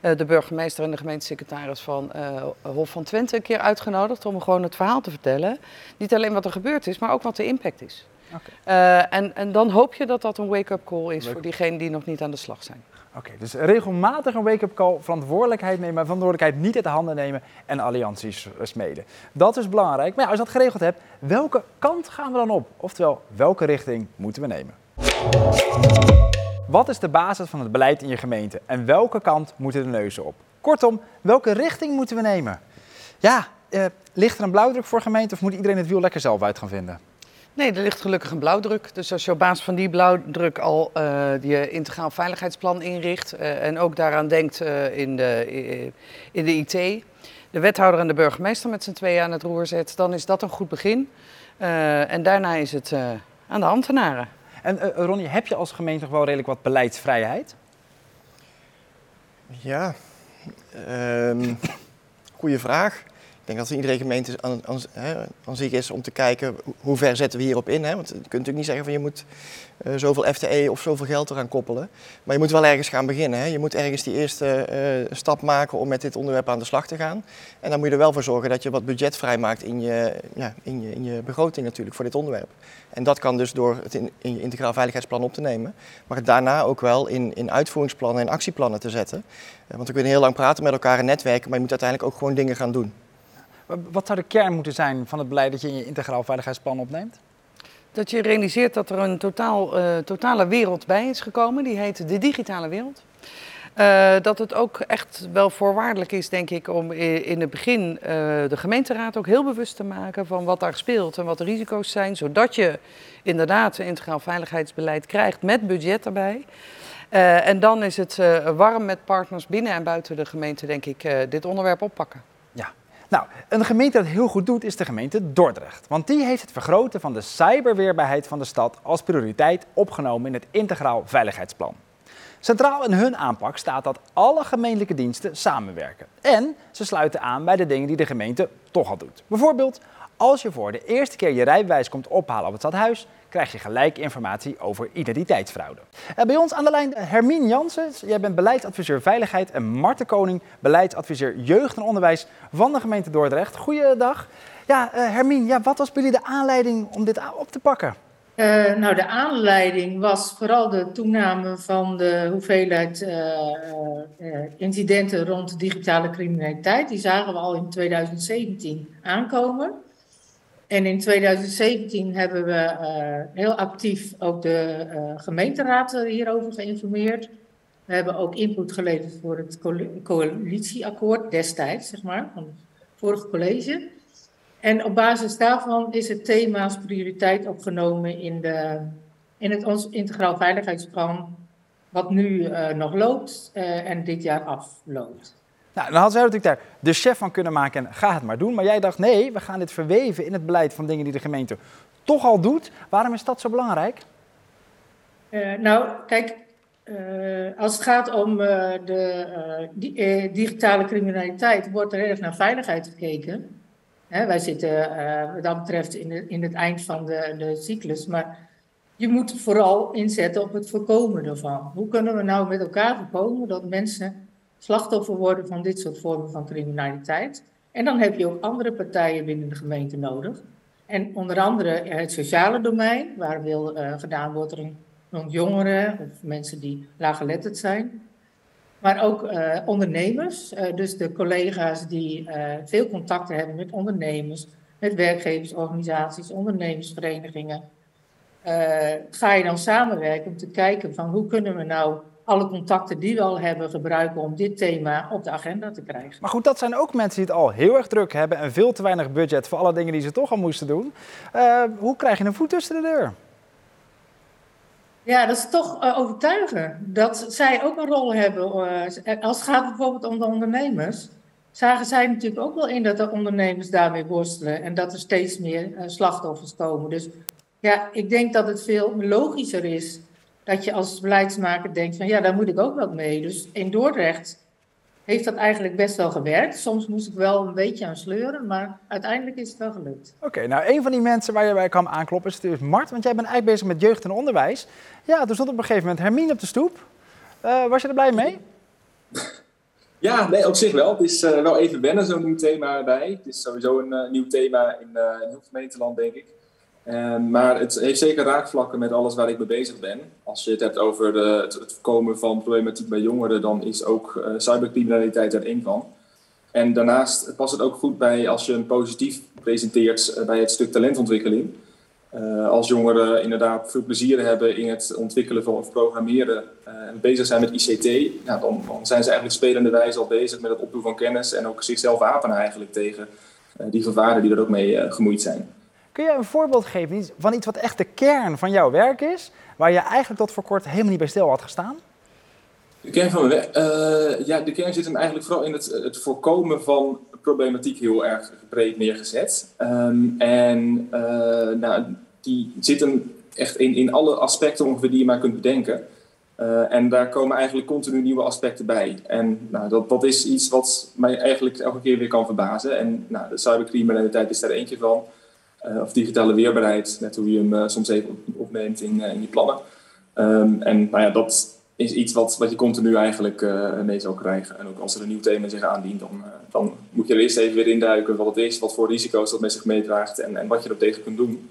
de burgemeester en de gemeentesecretaris van Hof van Twente een keer uitgenodigd om gewoon het verhaal te vertellen. Niet alleen wat er gebeurd is, maar ook wat de impact is. Okay. en, en dan hoop je dat dat een wake-up call is Leuk. voor diegenen die nog niet aan de slag zijn. Oké, dus regelmatig een wake-up call, verantwoordelijkheid nemen, verantwoordelijkheid niet uit de handen nemen en allianties smeden. Dat is belangrijk. Maar als je dat geregeld hebt, welke kant gaan we dan op? Oftewel, welke richting moeten we nemen? Wat is de basis van het beleid in je gemeente en welke kant moeten de neuzen op? Kortom, welke richting moeten we nemen? Ja, eh, ligt er een blauwdruk voor gemeente of moet iedereen het wiel lekker zelf uit gaan vinden? Nee, er ligt gelukkig een blauwdruk. Dus als je op basis van die blauwdruk al uh, je integraal veiligheidsplan inricht uh, en ook daaraan denkt uh, in, de, in de IT, de wethouder en de burgemeester met z'n tweeën aan het roer zet, dan is dat een goed begin. en daarna is het aan de ambtenaren. En Ronnie, heb je als gemeente wel redelijk wat beleidsvrijheid? Ja, um, goede vraag denk dat iedere gemeente aan, aan, aan, zich is om te kijken hoe ver zetten we hierop in. Hè? Want je kunt natuurlijk niet zeggen van je moet uh, zoveel FTE of zoveel geld eraan koppelen. Maar je moet wel ergens gaan beginnen. Hè? Je moet ergens die eerste uh, stap maken om met dit onderwerp aan de slag te gaan. En dan moet je er wel voor zorgen dat je wat budget vrijmaakt in je, ja, in je, in je begroting natuurlijk voor dit onderwerp. En dat kan dus door het in, in je integraal veiligheidsplan op te nemen. Maar daarna ook wel in, in uitvoeringsplannen en actieplannen te zetten. Uh, want we kunnen heel lang praten met elkaar en netwerken, maar je moet uiteindelijk ook gewoon dingen gaan doen. Wat zou de kern moeten zijn van het beleid dat je in je integraal veiligheidsplan opneemt? Dat je realiseert dat er een totaal, uh, totale wereld bij is gekomen, die heet de digitale wereld. Uh, dat het ook echt wel voorwaardelijk is, denk ik, om in het begin uh, de gemeenteraad ook heel bewust te maken van wat daar speelt en wat de risico's zijn, zodat je inderdaad een integraal veiligheidsbeleid krijgt met budget erbij. En dan is het warm met partners binnen en buiten de gemeente, denk ik, dit onderwerp oppakken. Nou, een gemeente dat heel goed doet is de gemeente Dordrecht. Want die heeft het vergroten van de cyberweerbaarheid van de stad als prioriteit opgenomen in het integraal veiligheidsplan. Centraal in hun aanpak staat dat alle gemeentelijke diensten samenwerken. En ze sluiten aan bij de dingen die de gemeente toch al doet. Bijvoorbeeld, als je voor de eerste keer je rijbewijs komt ophalen op het stadhuis, krijg je gelijk informatie over identiteitsfraude. En bij ons aan de lijn Hermine Jansen. Jij bent beleidsadviseur Veiligheid en Marten Koning, beleidsadviseur Jeugd en Onderwijs van de gemeente Dordrecht. Goeiedag. Ja, uh, Hermine, ja, wat was bij jullie de aanleiding om dit op te pakken? Nou, de aanleiding was vooral de toename van de hoeveelheid incidenten rond digitale criminaliteit. Die zagen we al in 2017 aankomen. En in 2017 hebben we heel actief ook de gemeenteraad hierover geïnformeerd. We hebben ook input geleverd voor het coalitieakkoord destijds, zeg maar, van het vorige college. En op basis daarvan is het thema als prioriteit opgenomen in, de, in het ons integraal veiligheidsplan, wat nu uh, nog loopt en dit jaar afloopt. Nou, dan hadden zij natuurlijk daar de chef van kunnen maken en ga het maar doen. Maar jij dacht, nee, we gaan dit verweven in het beleid van dingen die de gemeente toch al doet. Waarom is dat zo belangrijk? Uh, nou, kijk, als het gaat om de digitale criminaliteit, wordt er erg naar veiligheid gekeken. Hè, wij zitten wat dat betreft in, in het eind van de, de cyclus. Maar je moet vooral inzetten op het voorkomen ervan. Hoe kunnen we nou met elkaar voorkomen dat mensen slachtoffer worden van dit soort vormen van criminaliteit? En dan heb je ook andere partijen binnen de gemeente nodig. En onder andere het sociale domein, waar veel uh, gedaan wordt rond jongeren of mensen die laaggeletterd zijn. Maar ook uh, ondernemers, dus de collega's die veel contacten hebben met ondernemers, met werkgeversorganisaties, ondernemersverenigingen. ga je dan samenwerken om te kijken van hoe kunnen we nou alle contacten die we al hebben gebruiken om dit thema op de agenda te krijgen. Maar goed, dat zijn ook mensen die het al heel erg druk hebben en veel te weinig budget voor alle dingen die ze toch al moesten doen. hoe krijg je een voet tussen de deur? Ja, dat is toch uh, overtuigen. Dat zij ook een rol hebben. Uh, als het gaat bijvoorbeeld om de ondernemers. Zagen zij natuurlijk ook wel in dat de ondernemers daarmee worstelen. En dat er steeds meer slachtoffers komen. Dus ja, ik denk dat het veel logischer is. Dat je als beleidsmaker denkt van ja, daar moet ik ook wat mee. Dus in Dordrecht heeft dat eigenlijk best wel gewerkt. Soms moest ik wel een beetje aan sleuren, maar uiteindelijk is het wel gelukt. Oké, nou een van die mensen waar je bij kan aankloppen is dus Mart, want jij bent eigenlijk bezig met jeugd en onderwijs. Ja, er stond op een gegeven moment Hermine op de stoep. Uh, was je er blij mee? Ja, nee, op zich wel. Het is uh, wel even wennen, zo'n nieuw thema erbij. Het is sowieso een uh, nieuw thema in, in heel gemeenteland, denk ik. Ehm, maar het heeft zeker raakvlakken met alles waar ik mee bezig ben. Als je het hebt over de, het, voorkomen van problematiek bij jongeren, dan is ook uh, cybercriminaliteit er één van. En daarnaast past het ook goed bij als je een positief presenteert uh, bij het stuk talentontwikkeling. Uh, als jongeren inderdaad veel plezier hebben in het ontwikkelen van of programmeren en bezig zijn met ICT, nou, dan, dan, zijn ze eigenlijk spelende wijze al bezig met het opdoen van kennis en ook zichzelf wapenen eigenlijk tegen die gevaren die er ook mee gemoeid zijn. Kun je een voorbeeld geven van iets wat echt de kern van jouw werk is, waar je eigenlijk tot voor kort helemaal niet bij stil had gestaan? De kern van? Uh, ja, de kern zit hem eigenlijk vooral in het, het voorkomen van problematiek heel erg breed neergezet. Um, en uh, nou, die zit hem echt in, in alle aspecten ongeveer die je maar kunt bedenken. Uh, en daar komen eigenlijk continu nieuwe aspecten bij. En nou, dat, dat is iets wat mij eigenlijk elke keer weer kan verbazen. En nou, de cybercriminaliteit is daar eentje van. Uh, of digitale weerbaarheid, net hoe je hem uh, soms even opneemt in, uh, in je plannen. Um, en nou ja, dat is iets wat, wat je continu eigenlijk mee zal krijgen. En ook als er een nieuw thema zich aandient, dan, dan moet je er eerst even weer induiken wat het is, wat voor risico's dat met zich meedraagt en, en wat je er tegen kunt doen.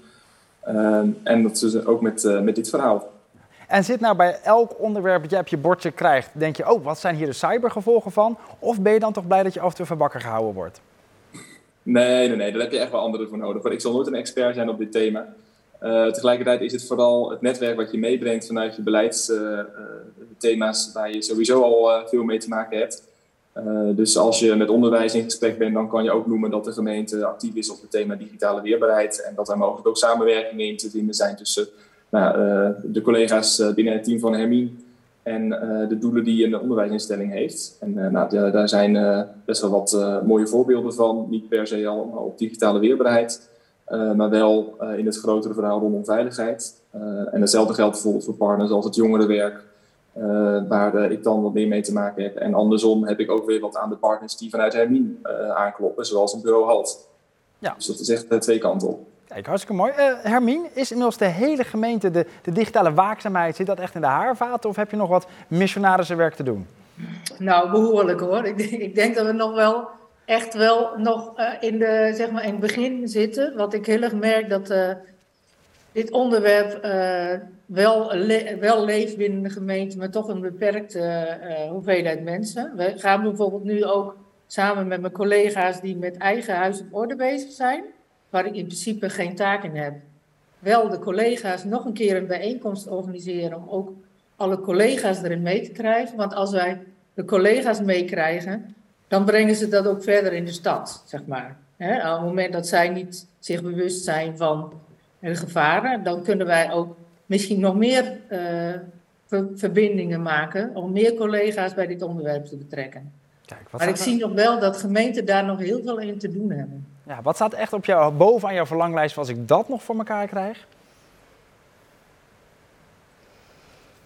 Um, en dat is ook met, met dit verhaal. En zit nou bij elk onderwerp dat jij op je bordje krijgt, denk je, oh, wat zijn hier de cybergevolgen van? Of ben je dan toch blij dat je af en toe van bakker gehouden wordt? Nee, nee, nee, daar heb je echt wel anderen voor nodig. Ik zal nooit een expert zijn op dit thema. Uh, tegelijkertijd is het vooral het netwerk wat je meebrengt vanuit je beleidsthema's, uh, uh, waar je sowieso al veel mee te maken hebt. dus als je met onderwijs in gesprek bent, dan kan je ook noemen dat de gemeente actief is op het thema digitale weerbaarheid. En dat er mogelijk ook samenwerkingen in te vinden zijn tussen nou, de collega's binnen het team van Hermine en uh, de doelen die een onderwijsinstelling heeft. En uh, nou, daar zijn uh, best wel wat mooie voorbeelden van. Niet per se allemaal op digitale weerbaarheid, maar wel in het grotere verhaal rondom veiligheid. en hetzelfde geldt bijvoorbeeld voor partners als het jongerenwerk, waar ik dan wat meer mee te maken heb. En andersom heb ik ook weer wat aan de partners die vanuit Hermine aankloppen, zoals een bureau HALT. Ja. Dus dat is echt twee kanten op. Kijk, hartstikke mooi. Uh, Hermine, is inmiddels de hele gemeente, de, de digitale waakzaamheid, zit dat echt in de haarvaten of heb je nog wat missionarische te doen? Nou, behoorlijk hoor. Ik, ik denk dat we nog wel echt wel nog uh, in, de, zeg maar in het begin zitten. Wat ik heel erg merk dat uh, dit onderwerp wel, wel leeft binnen de gemeente, maar toch een beperkte hoeveelheid mensen. We gaan bijvoorbeeld nu ook samen met mijn collega's die met eigen huis op orde bezig zijn waar ik in principe geen taak in heb, wel de collega's nog een keer een bijeenkomst organiseren om ook alle collega's erin mee te krijgen. Want als wij de collega's meekrijgen, dan brengen ze dat ook verder in de stad, zeg maar. He, op het moment dat zij niet zich bewust zijn van de gevaren, dan kunnen wij ook misschien nog meer uh, ver verbindingen maken om meer collega's bij dit onderwerp te betrekken. Kijk, maar ik zie nog wel dat gemeenten daar nog heel veel in te doen hebben. Ja, wat staat echt op jou, boven aan jouw verlanglijst als ik dat nog voor elkaar krijg?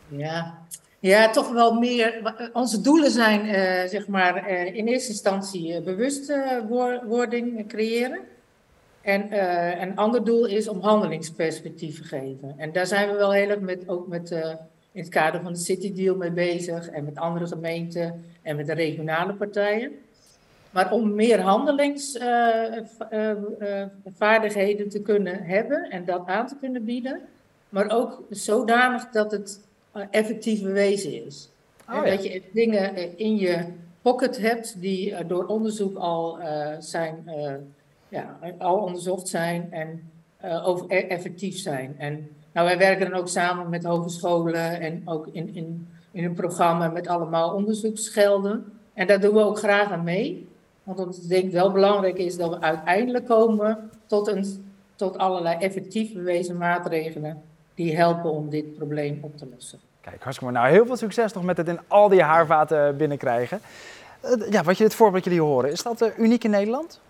Ja, ja toch wel meer. Onze doelen zijn uh, zeg maar uh, in eerste instantie uh, bewustwording creëren. En een ander doel is om handelingsperspectieven geven. En daar zijn we wel heel erg met, ook met, in het kader van de City Deal mee bezig. En met andere gemeenten en met de regionale partijen. Maar om meer handelingsvaardigheden te kunnen hebben en dat aan te kunnen bieden. Maar ook zodanig dat het effectief bewezen is. Oh, ja. Dat je dingen in je pocket hebt die door onderzoek al, zijn, ja, al onderzocht zijn en over e-, effectief zijn. En nou, wij werken dan ook samen met hogescholen en ook in, in, in een programma met allemaal onderzoeksgelden. En daar doen we ook graag aan mee. Want ik denk wel belangrijk is dat we uiteindelijk komen tot, een, tot allerlei effectief bewezen maatregelen die helpen om dit probleem op te lossen. Kijk, hartstikke mooi. Nou, heel veel succes nog met het in al die haarvaten binnenkrijgen. Uh, ja, wat je het voorbeeld jullie horen, is dat uh, uniek in Nederland?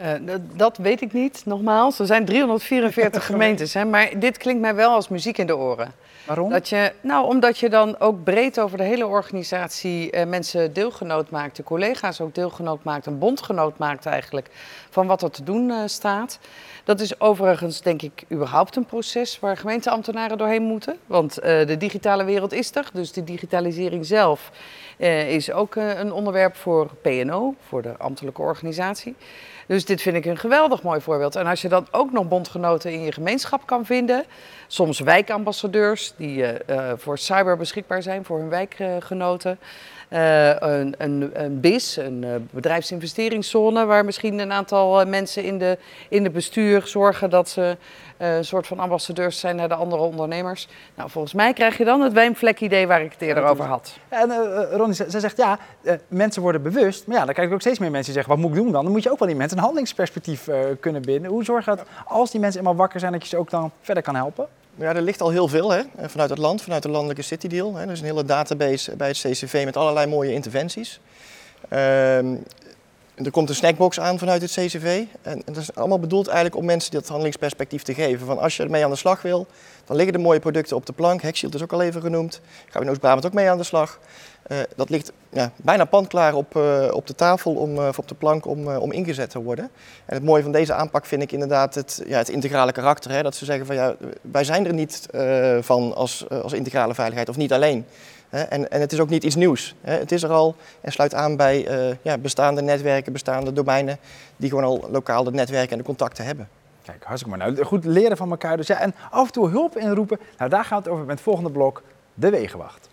Uh, dat weet ik niet, nogmaals. Er zijn 344 gemeentes, hè, maar dit klinkt mij wel als muziek in de oren. Waarom? Dat je, nou, omdat je dan ook breed over de hele organisatie eh, mensen deelgenoot maakt, de collega's ook deelgenoot maakt, een bondgenoot maakt eigenlijk van wat er te doen eh, staat. Dat is overigens, denk ik, überhaupt een proces waar gemeenteambtenaren doorheen moeten. Want eh, de digitale wereld is er, dus de digitalisering zelf eh, is ook een onderwerp voor PNO, voor de ambtelijke organisatie. Dus dit vind ik een geweldig mooi voorbeeld. En als je dan ook nog bondgenoten in je gemeenschap kan vinden, soms wijkambassadeurs die eh, eh, voor cyber beschikbaar zijn voor hun wijkgenoten. Eh, een, een, een BIS, een bedrijfsinvesteringszone, waar misschien een aantal mensen in de, in het bestuur zorgen dat ze een soort van ambassadeurs zijn naar de andere ondernemers. Nou, volgens mij krijg je dan het wijnvlek-idee waar ik het eerder over had. En eh, Ronnie, ze, ze zegt ja, mensen worden bewust. Maar ja, dan krijg ik ook steeds meer mensen die zeggen, wat moet ik doen dan? Dan moet je ook wel die mensen een handelingsperspectief kunnen binden. Hoe zorg je dat als die mensen eenmaal wakker zijn, dat je ze ook dan verder kan helpen? Ja, er ligt al heel veel hè, eh, vanuit het land, vanuit de landelijke City Deal. Hè. Er is een hele database bij het CCV met allerlei mooie interventies. Ehm, er komt een snackbox aan vanuit het CCV. En, dat is allemaal bedoeld eigenlijk om mensen dat handelingsperspectief te geven. Van als je ermee aan de slag wil, dan liggen de mooie producten op de plank. Hexshield is ook al even genoemd. Gaan we in Oost-Brabant ook mee aan de slag. Eh, dat ligt ja, bijna pandklaar op, eh, op de tafel, om, eh, of op de plank, om, om ingezet te worden. En het mooie van deze aanpak vind ik inderdaad het, ja, het integrale karakter. Hè? Dat ze zeggen van ja, wij zijn er niet van als, als integrale veiligheid, of niet alleen. En, en het is ook niet iets nieuws. Het is er al en sluit aan bij ja, bestaande netwerken, bestaande domeinen, die gewoon al lokaal de netwerken en de contacten hebben. Kijk, hartstikke mooi. Nou, goed leren van elkaar. Dus ja, en af en toe hulp inroepen. Nou, daar gaan we het over met het volgende blok, de Wegenwacht.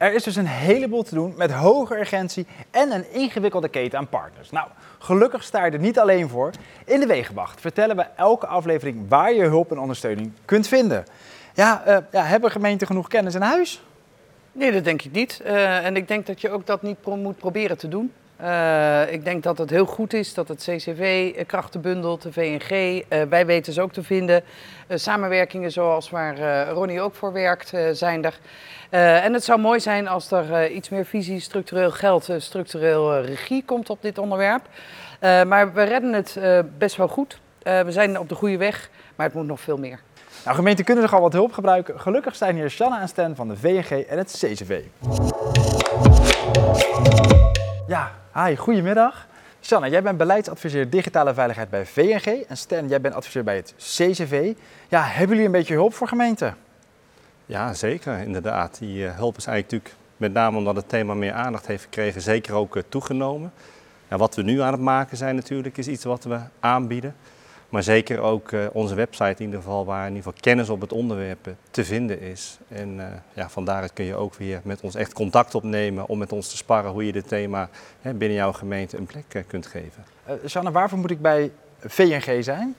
Er is dus een heleboel te doen met hoge urgentie en een ingewikkelde keten aan partners. Nou, gelukkig sta je er niet alleen voor. In de Wegenwacht vertellen we elke aflevering waar je hulp en ondersteuning kunt vinden. Ja, eh, ja hebben gemeenten genoeg kennis in huis? Nee, dat denk ik niet. Eh, en ik denk dat je ook dat niet moet proberen te doen. Eh, ik denk dat het heel goed is dat het CCV eh, krachten bundelt, de VNG. eh, wij weten ze ook te vinden. Samenwerkingen zoals waar Ronnie ook voor werkt, zijn er. En het zou mooi zijn als er iets meer visie, structureel geld, structureel regie komt op dit onderwerp. Maar we redden het best wel goed. We zijn op de goede weg, maar het moet nog veel meer. Nou, gemeenten kunnen nog al wat hulp gebruiken. Gelukkig zijn hier Shanna en Stan van de VNG en het CCV. Ja, hi, goedemiddag. Shanna, jij bent beleidsadviseur digitale veiligheid bij VNG. En Stan, jij bent adviseur bij het CCV. Ja, hebben jullie een beetje hulp voor gemeenten? Ja, zeker, inderdaad. Die eh, hulp is eigenlijk natuurlijk, met name omdat het thema meer aandacht heeft gekregen, zeker ook eh, toegenomen. Ja, wat we nu aan het maken zijn natuurlijk, is iets wat we aanbieden. Maar zeker ook eh, onze website in ieder geval, waar in ieder geval kennis op het onderwerp eh, te vinden is. En eh, ja, van daaruit kun je ook weer met ons echt contact opnemen om met ons te sparren hoe je dit thema hè, binnen jouw gemeente een plek kunt geven. Uh, Shanna, waarvoor moet ik bij VNG zijn?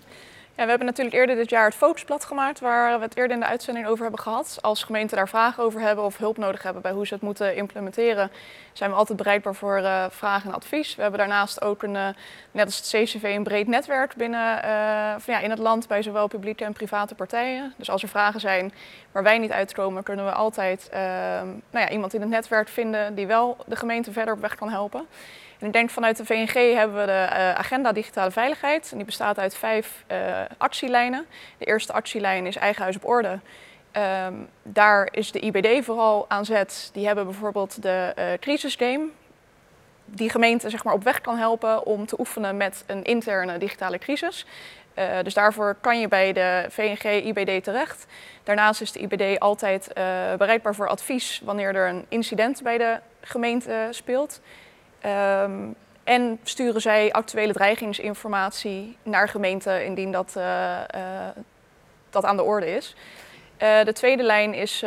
Ja, we hebben natuurlijk eerder dit jaar het Focusblad gemaakt, waar we het eerder in de uitzending over hebben gehad. Als gemeenten daar vragen over hebben of hulp nodig hebben bij hoe ze het moeten implementeren, zijn we altijd bereikbaar voor uh, vragen en advies. We hebben daarnaast ook een, uh, net als het CCV, een breed netwerk binnen, uh, ja, in het land bij zowel publieke en private partijen. Dus als er vragen zijn waar wij niet uitkomen, kunnen we altijd nou ja, iemand in het netwerk vinden die wel de gemeente verder op weg kan helpen. En ik denk vanuit de VNG hebben we de agenda digitale veiligheid. En die bestaat uit vijf actielijnen. De eerste actielijn is eigen huis op orde. Um, daar is de IBD vooral aan zet. Die hebben bijvoorbeeld de uh, crisisgame. Die gemeente zeg maar, op weg kan helpen om te oefenen met een interne digitale crisis. Uh, dus daarvoor kan je bij de VNG IBD terecht. Daarnaast is de IBD altijd uh, bereikbaar voor advies wanneer er een incident bij de gemeente speelt. Um, en sturen zij actuele dreigingsinformatie naar gemeenten indien dat, dat aan de orde is. Uh, de tweede lijn is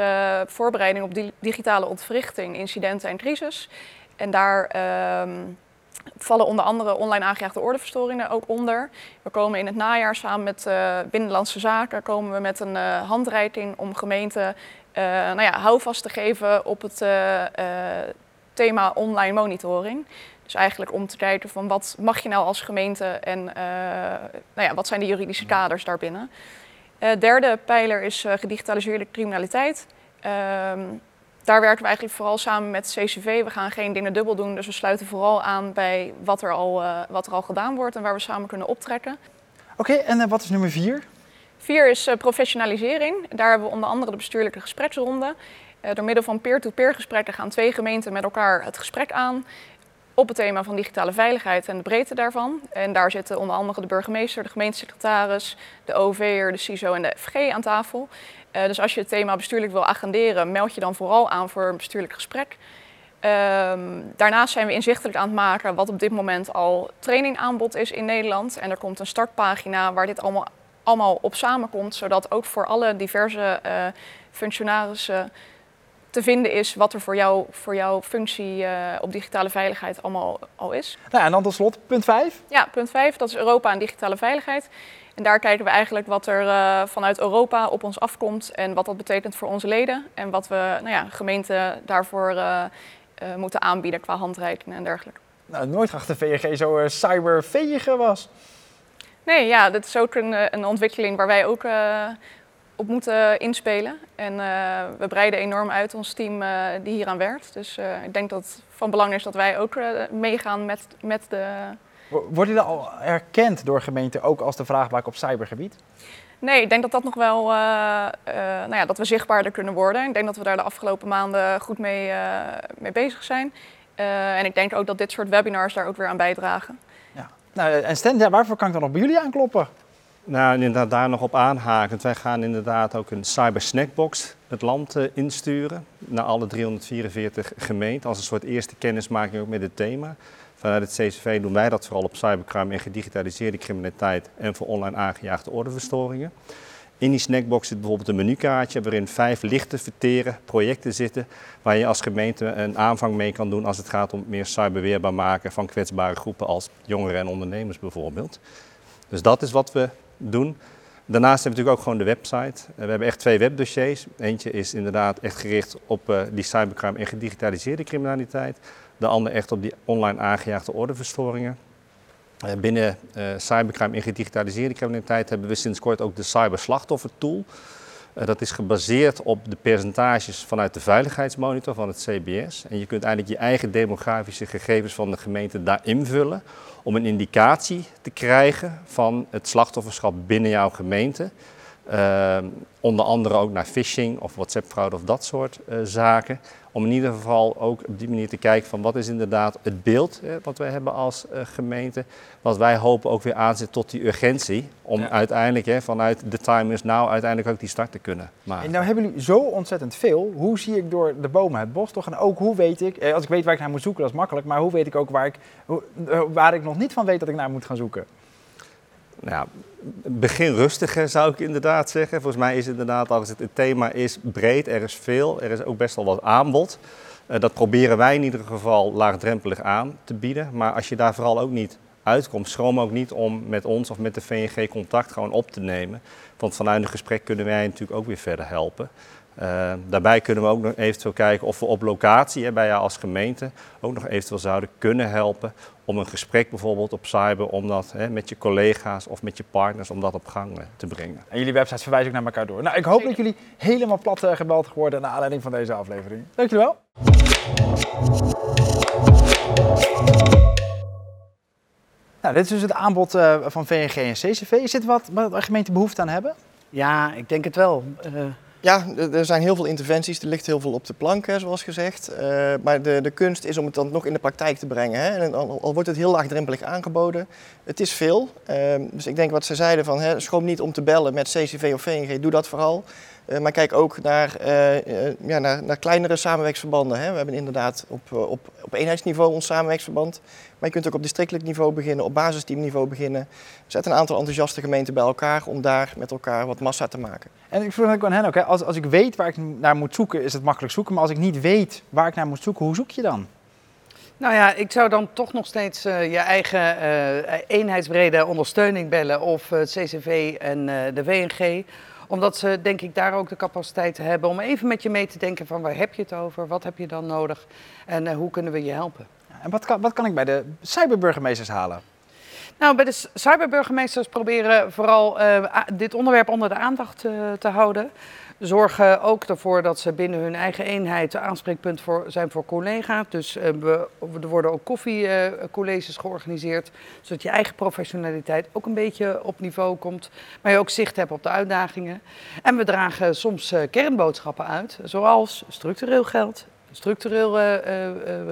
voorbereiding op di digitale ontwrichting, incidenten en crisis. En daar um, vallen onder andere online aangejaagde ordeverstoringen ook onder. We komen in het najaar samen met Binnenlandse Zaken komen we met een handreiking om gemeenten nou ja, houvast te geven op het thema online monitoring. Dus eigenlijk om te kijken van wat mag je nou als gemeente en nou ja, wat zijn de juridische kaders daarbinnen. Uh, derde pijler is uh, gedigitaliseerde criminaliteit. daar werken we eigenlijk vooral samen met CCV. We gaan geen dingen dubbel doen, dus we sluiten vooral aan bij wat er al, wat er al gedaan wordt en waar we samen kunnen optrekken. Oké, en eh, wat is nummer vier? Vier is eh, professionalisering. Daar hebben we onder andere de bestuurlijke gespreksronde. Eh, door middel van peer-to-peer gesprekken gaan twee gemeenten met elkaar het gesprek aan op het thema van digitale veiligheid en de breedte daarvan. En daar zitten onder andere de burgemeester, de gemeentesecretaris, de OV'er, de CISO en de FG aan tafel. Eh, dus als je het thema bestuurlijk wil agenderen, meld je dan vooral aan voor een bestuurlijk gesprek. Ehm, daarnaast zijn we inzichtelijk aan het maken wat op dit moment al trainingaanbod is in Nederland. En er komt een startpagina waar dit allemaal, allemaal op samenkomt, zodat ook voor alle diverse eh, functionarissen te vinden is wat er voor, jou, voor jouw functie eh, op digitale veiligheid allemaal al is. Nou, en dan tot slot, punt vijf. Ja, punt 5, dat is Europa en digitale veiligheid. En daar kijken we eigenlijk wat er eh, vanuit Europa op ons afkomt en wat dat betekent voor onze leden. En wat we nou ja, gemeenten daarvoor eh, moeten aanbieden qua handreiking en dergelijke. Nou, nooit gedacht dat de VNG zo cyberveeg was. Nee, ja, dat is ook een, een ontwikkeling waar wij ook op moeten inspelen. En eh, we breiden enorm uit ons team eh, die hieraan werkt. Dus eh, ik denk dat het van belang is dat wij ook meegaan met, met de Wo- Worden jullie al erkend door gemeenten ook als de vraagbaak op cybergebied? Nee, ik denk dat dat nog wel, nou ja, dat we zichtbaarder kunnen worden. Ik denk dat we daar de afgelopen maanden goed mee, mee bezig zijn. En ik denk ook dat dit soort webinars daar ook weer aan bijdragen. Nou, en Stan, ja, waarvoor kan ik dan nog bij jullie aankloppen? Nou, en inderdaad daar nog op aanhakend. Wij gaan inderdaad ook een cyber snackbox het land eh, insturen naar alle 344 gemeenten als een soort eerste kennismaking ook met het thema. Vanuit het CCV doen wij dat vooral op cybercrime en gedigitaliseerde criminaliteit en voor online aangejaagde ordeverstoringen. In die snackbox zit bijvoorbeeld een menukaartje waarin vijf lichte verteren projecten zitten waar je als gemeente een aanvang mee kan doen als het gaat om meer cyberweerbaar maken van kwetsbare groepen als jongeren en ondernemers bijvoorbeeld. Dus dat is wat we doen. Daarnaast hebben we natuurlijk ook gewoon de website. Eh, We hebben echt twee webdossiers. Eentje is inderdaad echt gericht op eh, die cybercrime en gedigitaliseerde criminaliteit. De ander echt op die online aangejaagde ordeverstoringen. Eh, Binnen cybercrime en gedigitaliseerde criminaliteit hebben we sinds kort ook de cyberslachtoffer tool. Eh, Dat is gebaseerd op de percentages vanuit de veiligheidsmonitor van het CBS. En je kunt eigenlijk je eigen demografische gegevens van de gemeente daar invullen om een indicatie te krijgen van het slachtofferschap binnen jouw gemeente. Eh, onder andere ook naar phishing of WhatsApp-fraude of dat soort eh, zaken. Om in ieder geval ook op die manier te kijken van wat is inderdaad het beeld eh, wat wij hebben als eh, gemeente. Wat wij hopen ook weer aanzet tot die urgentie. Om Ja. uiteindelijk hè, vanuit the time is now uiteindelijk ook die start te kunnen maken. En nou hebben jullie zo ontzettend veel. Hoe zie ik door de bomen het bos toch? En ook hoe weet ik, eh, als ik weet waar ik naar moet zoeken, dat is makkelijk. Maar hoe weet ik ook waar ik, waar ik nog niet van weet dat ik naar moet gaan zoeken? Nou, begin rustiger zou ik inderdaad zeggen. Volgens mij is inderdaad, als het, thema is breed, er is veel, er is ook best wel wat aanbod. Eh, dat proberen wij in ieder geval laagdrempelig aan te bieden. Maar als je daar vooral ook niet uitkomt, schroom ook niet om met ons of met de VNG contact gewoon op te nemen. Want vanuit een gesprek kunnen wij natuurlijk ook weer verder helpen. Eh, daarbij kunnen we ook nog eventueel kijken of we op locatie hè, bij jou als gemeente ook nog eventueel zouden kunnen helpen om een gesprek bijvoorbeeld op cyber, om dat hè, met je collega's of met je partners, om dat op gang eh, te brengen. En jullie websites verwijzen ook naar elkaar door. Nou, ik hoop dat jullie helemaal plat eh, gebeld geworden naar aanleiding van deze aflevering. Dank jullie wel. Nou, dit is dus het aanbod eh, van VNG en CCV. Is dit wat, wat de gemeente behoefte aan hebben? Ja, ik denk het wel. Eh, Ja, er zijn heel veel interventies, er ligt heel veel op de plank, zoals gezegd. Eh, maar de, de kunst is om het dan nog in de praktijk te brengen. Hè. En al, al wordt het heel laagdrempelig aangeboden, het is veel. Ehm, dus ik denk wat ze zeiden van, hè, schroom niet om te bellen met CCV of VNG, doe dat vooral. Eh, maar kijk ook naar, eh, eh, ja, naar, naar kleinere samenwerksverbanden. Hè. We hebben inderdaad op, op, op eenheidsniveau ons samenwerksverband. Maar je kunt ook op districtelijk niveau beginnen, op basisteamniveau beginnen. Zet een aantal enthousiaste gemeenten bij elkaar om daar met elkaar wat massa te maken. En ik vroeg ook aan hen ook, hè, als, als ik weet waar ik naar moet zoeken, is het makkelijk zoeken. Maar als ik niet weet waar ik naar moet zoeken, hoe zoek je dan? Nou ja, ik zou dan toch nog steeds eh, je eigen eh, eenheidsbrede ondersteuning bellen of eh, het CCV en eh, de WNG. Omdat ze denk ik daar ook de capaciteit hebben om even met je mee te denken van waar heb je het over, wat heb je dan nodig en eh, hoe kunnen we je helpen. En wat kan, wat kan ik bij de cyberburgemeesters halen? Nou, bij de cyberburgemeesters proberen vooral eh, dit onderwerp onder de aandacht eh, te houden. Zorgen ook ervoor dat ze binnen hun eigen eenheid aanspreekpunt voor, zijn voor collega's. Dus uh, we, er worden ook koffiecolleges georganiseerd, zodat je eigen professionaliteit ook een beetje op niveau komt. Maar je ook zicht hebt op de uitdagingen. En we dragen soms uh, kernboodschappen uit, zoals structureel geld, structureel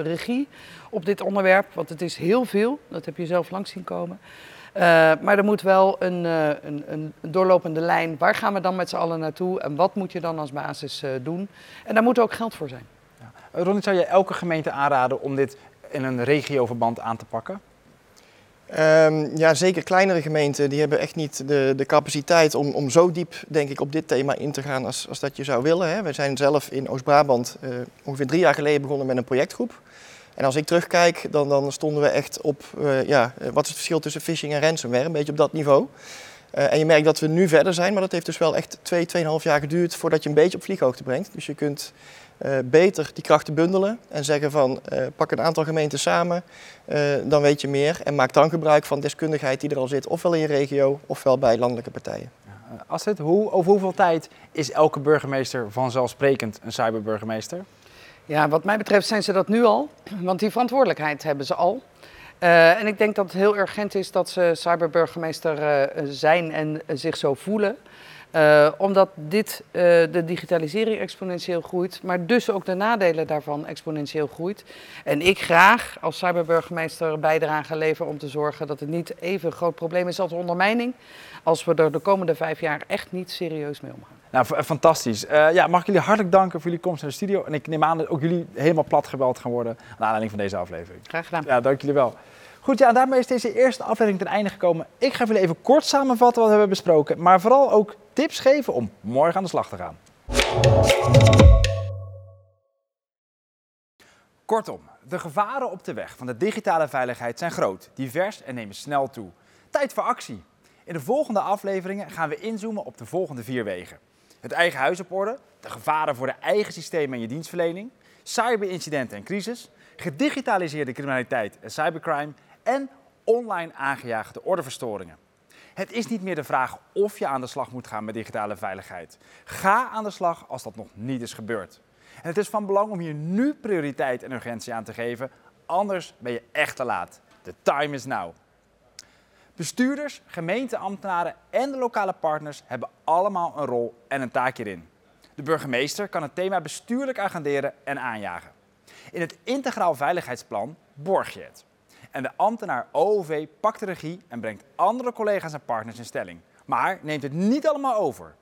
regie op dit onderwerp. Want het is heel veel, dat heb je zelf langs zien komen. Uh, maar er moet wel een, uh, een, een, doorlopende lijn. Waar gaan we dan met z'n allen naartoe en wat moet je dan als basis uh, doen? En daar moet ook geld voor zijn. Ja. Ronnie, zou je elke gemeente aanraden om dit in een regioverband aan te pakken? Um, ja, zeker kleinere gemeenten die hebben echt niet de, de capaciteit om, om zo diep denk ik, op dit thema in te gaan als, als dat je zou willen. Hè. We zijn zelf in Oost-Brabant ongeveer drie jaar geleden begonnen met een projectgroep. En als ik terugkijk, dan, dan stonden we echt op, uh, ja, wat is het verschil tussen phishing en ransomware? Een beetje op dat niveau. Uh, en je merkt dat we nu verder zijn, maar dat heeft dus wel echt twee, tweeënhalf jaar geduurd voordat je een beetje op vlieghoogte brengt. Dus je kunt beter die krachten bundelen en zeggen van pak een aantal gemeenten samen, dan weet je meer. En maak dan gebruik van deskundigheid die er al zit, ofwel in je regio, ofwel bij landelijke partijen. Astrid, hoe, over hoeveel tijd is elke burgemeester vanzelfsprekend een cyberburgemeester? Ja, wat mij betreft zijn ze dat nu al, want die verantwoordelijkheid hebben ze al. Uh, en ik denk dat het heel urgent is dat ze cyberburgemeester uh, zijn en uh, zich zo voelen. omdat dit, de digitalisering exponentieel groeit, maar dus ook de nadelen daarvan exponentieel groeit. En ik graag als cyberburgemeester bijdrage leveren om te zorgen dat het niet even groot probleem is als ondermijning, als we er de komende vijf jaar echt niet serieus mee omgaan. Nou, fantastisch. Uh, ja, mag ik jullie hartelijk danken voor jullie komst naar de studio. En ik neem aan dat ook jullie helemaal plat gebeld gaan worden naar aanleiding van deze aflevering. Graag gedaan. Ja, dank jullie wel. Goed, ja, daarmee is deze eerste aflevering ten einde gekomen. Ik ga jullie even kort samenvatten wat we hebben besproken, maar vooral ook tips geven om morgen aan de slag te gaan. Kortom, de gevaren op de weg van de digitale veiligheid zijn groot, divers en nemen snel toe. Tijd voor actie. In de volgende afleveringen gaan we inzoomen op de volgende vier wegen. Het eigen huis op orde, de gevaren voor de eigen systemen en je dienstverlening, cyberincidenten en crisis, gedigitaliseerde criminaliteit en cybercrime en online aangejaagde ordeverstoringen. Het is niet meer de vraag of je aan de slag moet gaan met digitale veiligheid. Ga aan de slag als dat nog niet is gebeurd. En het is van belang om hier nu prioriteit en urgentie aan te geven, anders ben je echt te laat. The time is now. Bestuurders, gemeenteambtenaren en de lokale partners hebben allemaal een rol en een taak hierin. De burgemeester kan het thema bestuurlijk agenderen en aanjagen. In het integraal veiligheidsplan borg je het. En de ambtenaar OOV pakt de regie en brengt andere collega's en partners in stelling. Maar neemt het niet allemaal over.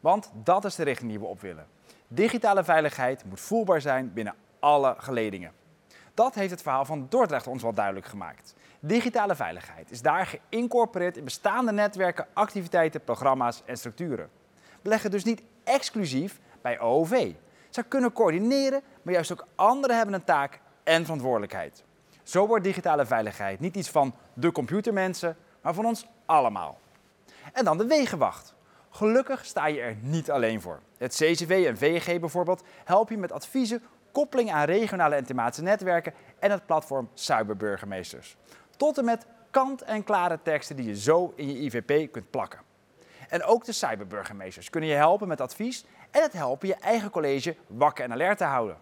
Want dat is de richting die we op willen. Digitale veiligheid moet voelbaar zijn binnen alle geledingen. Dat heeft het verhaal van Dordrecht ons wel duidelijk gemaakt. Digitale veiligheid is daar geïncorporeerd in bestaande netwerken, activiteiten, programma's en structuren. We leggen dus niet exclusief bij OOV. Zij kunnen coördineren, maar juist ook anderen hebben een taak en verantwoordelijkheid. Zo wordt digitale veiligheid niet iets van de computermensen, maar van ons allemaal. En dan de wegenwacht. Gelukkig sta je er niet alleen voor. Het CCV en VG bijvoorbeeld helpen je met adviezen, koppeling aan regionale en thematische netwerken en het platform Cyberburgemeesters. Tot en met kant-en-klare teksten die je zo in je IVP kunt plakken. En ook de cyberburgemeesters kunnen je helpen met advies en het helpen je eigen college wakker en alert te houden.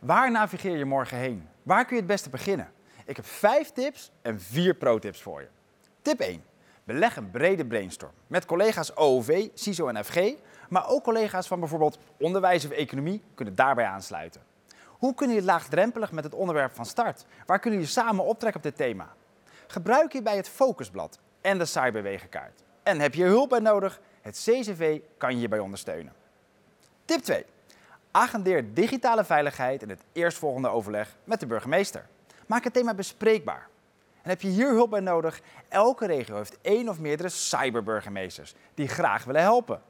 Waar navigeer je morgen heen? Waar kun je het beste beginnen? Ik heb vijf tips en vier pro-tips voor je. Tip 1. Beleg een brede brainstorm met collega's OOV, CISO en FG, maar ook collega's van bijvoorbeeld onderwijs of economie kunnen daarbij aansluiten. Hoe kunnen jullie laagdrempelig met het onderwerp van start? Waar kunnen jullie samen optrekken op dit thema? Gebruik je bij het focusblad en de cyberwegenkaart. En heb je hulp bij nodig? Het CCV kan je hierbij ondersteunen. Tip 2. Agendeer digitale veiligheid in het eerstvolgende overleg met de burgemeester. Maak het thema bespreekbaar. En heb je hier hulp bij nodig? Elke regio heeft één of meerdere cyberburgemeesters die graag willen helpen.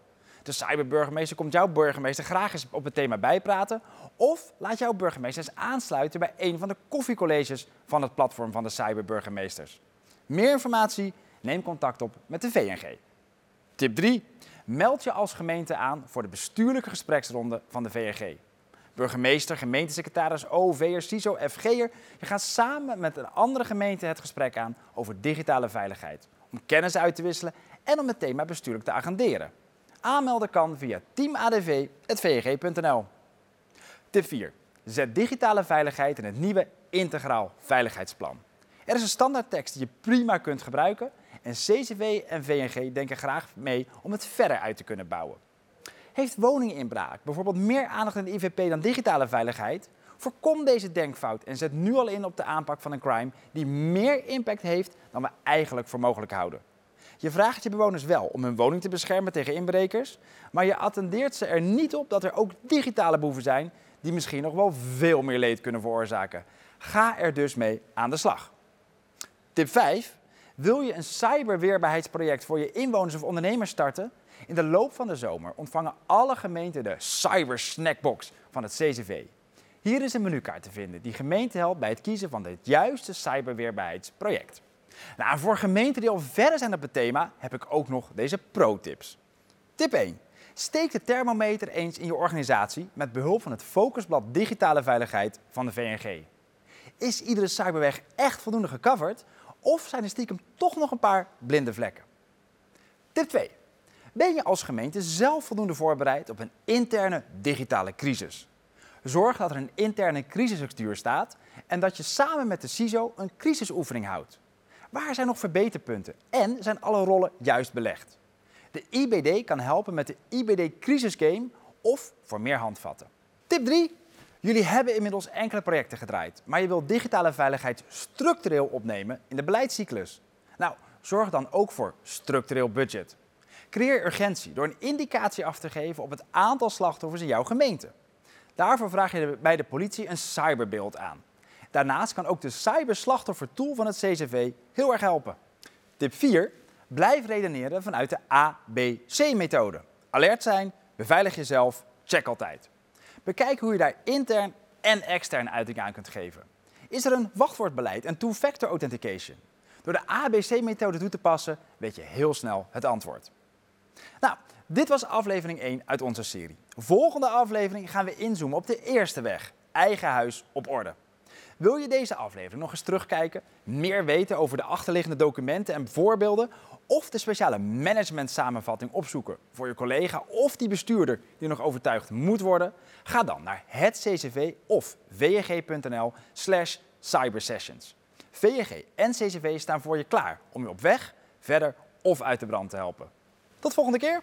De cyberburgemeester komt jouw burgemeester graag eens op het thema bijpraten. Of laat jouw burgemeester eens aansluiten bij een van de koffiecolleges van het platform van de cyberburgemeesters. Meer informatie? Neem contact op met de VNG. Tip 3. Meld je als gemeente aan voor de bestuurlijke gespreksronde van de VNG. Burgemeester, gemeentesecretaris, OV'er, CISO, FG'er. Je gaat samen met een andere gemeente het gesprek aan over digitale veiligheid. Om kennis uit te wisselen en om het thema bestuurlijk te agenderen. Aanmelden kan via teamadv.veg.nl. Tip 4. Zet digitale veiligheid in het nieuwe Integraal Veiligheidsplan. Er is een standaardtekst die je prima kunt gebruiken en CCV en VNG denken graag mee om het verder uit te kunnen bouwen. Heeft woninginbraak bijvoorbeeld meer aandacht in de IVP dan digitale veiligheid? Voorkom deze denkfout en zet nu al in op de aanpak van een crime die meer impact heeft dan we eigenlijk voor mogelijk houden. Je vraagt je bewoners wel om hun woning te beschermen tegen inbrekers, maar je attendeert ze er niet op dat er ook digitale boeven zijn die misschien nog wel veel meer leed kunnen veroorzaken. Ga er dus mee aan de slag. Tip 5. Wil je een cyberweerbaarheidsproject voor je inwoners of ondernemers starten? In de loop van de zomer ontvangen alle gemeenten de Cyber Snackbox van het CCV. Hier is een menukaart te vinden die gemeenten helpt bij het kiezen van het juiste cyberweerbaarheidsproject. Nou, voor gemeenten die al verder zijn op het thema heb ik ook nog deze pro-tips. Tip 1. Steek de thermometer eens in je organisatie met behulp van het focusblad Digitale Veiligheid van de VNG. Is iedere cyberweg echt voldoende gecoverd of zijn er stiekem toch nog een paar blinde vlekken? Tip 2. Ben je als gemeente zelf voldoende voorbereid op een interne digitale crisis? Zorg dat er een interne crisisstructuur staat en dat je samen met de CISO een crisisoefening houdt. Waar zijn nog verbeterpunten en zijn alle rollen juist belegd? De IBD kan helpen met de IBD Crisis Game of voor meer handvatten. Tip 3. Jullie hebben inmiddels enkele projecten gedraaid, maar je wilt digitale veiligheid structureel opnemen in de beleidscyclus. Nou, zorg dan ook voor structureel budget. Creëer urgentie door een indicatie af te geven op het aantal slachtoffers in jouw gemeente. Daarvoor vraag je bij de politie een cyberbeeld aan. Daarnaast kan ook de cyberslachtoffertool van het CCV heel erg helpen. Tip 4. Blijf redeneren vanuit de ABC-methode. Alert zijn, beveilig jezelf, check altijd. Bekijk hoe je daar intern en extern uiting aan kunt geven. Is er een wachtwoordbeleid en two-factor authentication? Door de ABC-methode toe te passen, weet je heel snel het antwoord. Nou, dit was aflevering 1 uit onze serie. Volgende aflevering gaan we inzoomen op de eerste weg, eigen huis op orde. Wil je deze aflevering nog eens terugkijken, meer weten over de achterliggende documenten en voorbeelden of de speciale management samenvatting opzoeken voor je collega of die bestuurder die nog overtuigd moet worden? Ga dan naar het CCV of veg.nl slash cybersessions. VNG en CCV staan voor je klaar om je op weg, verder of uit de brand te helpen. Tot volgende keer!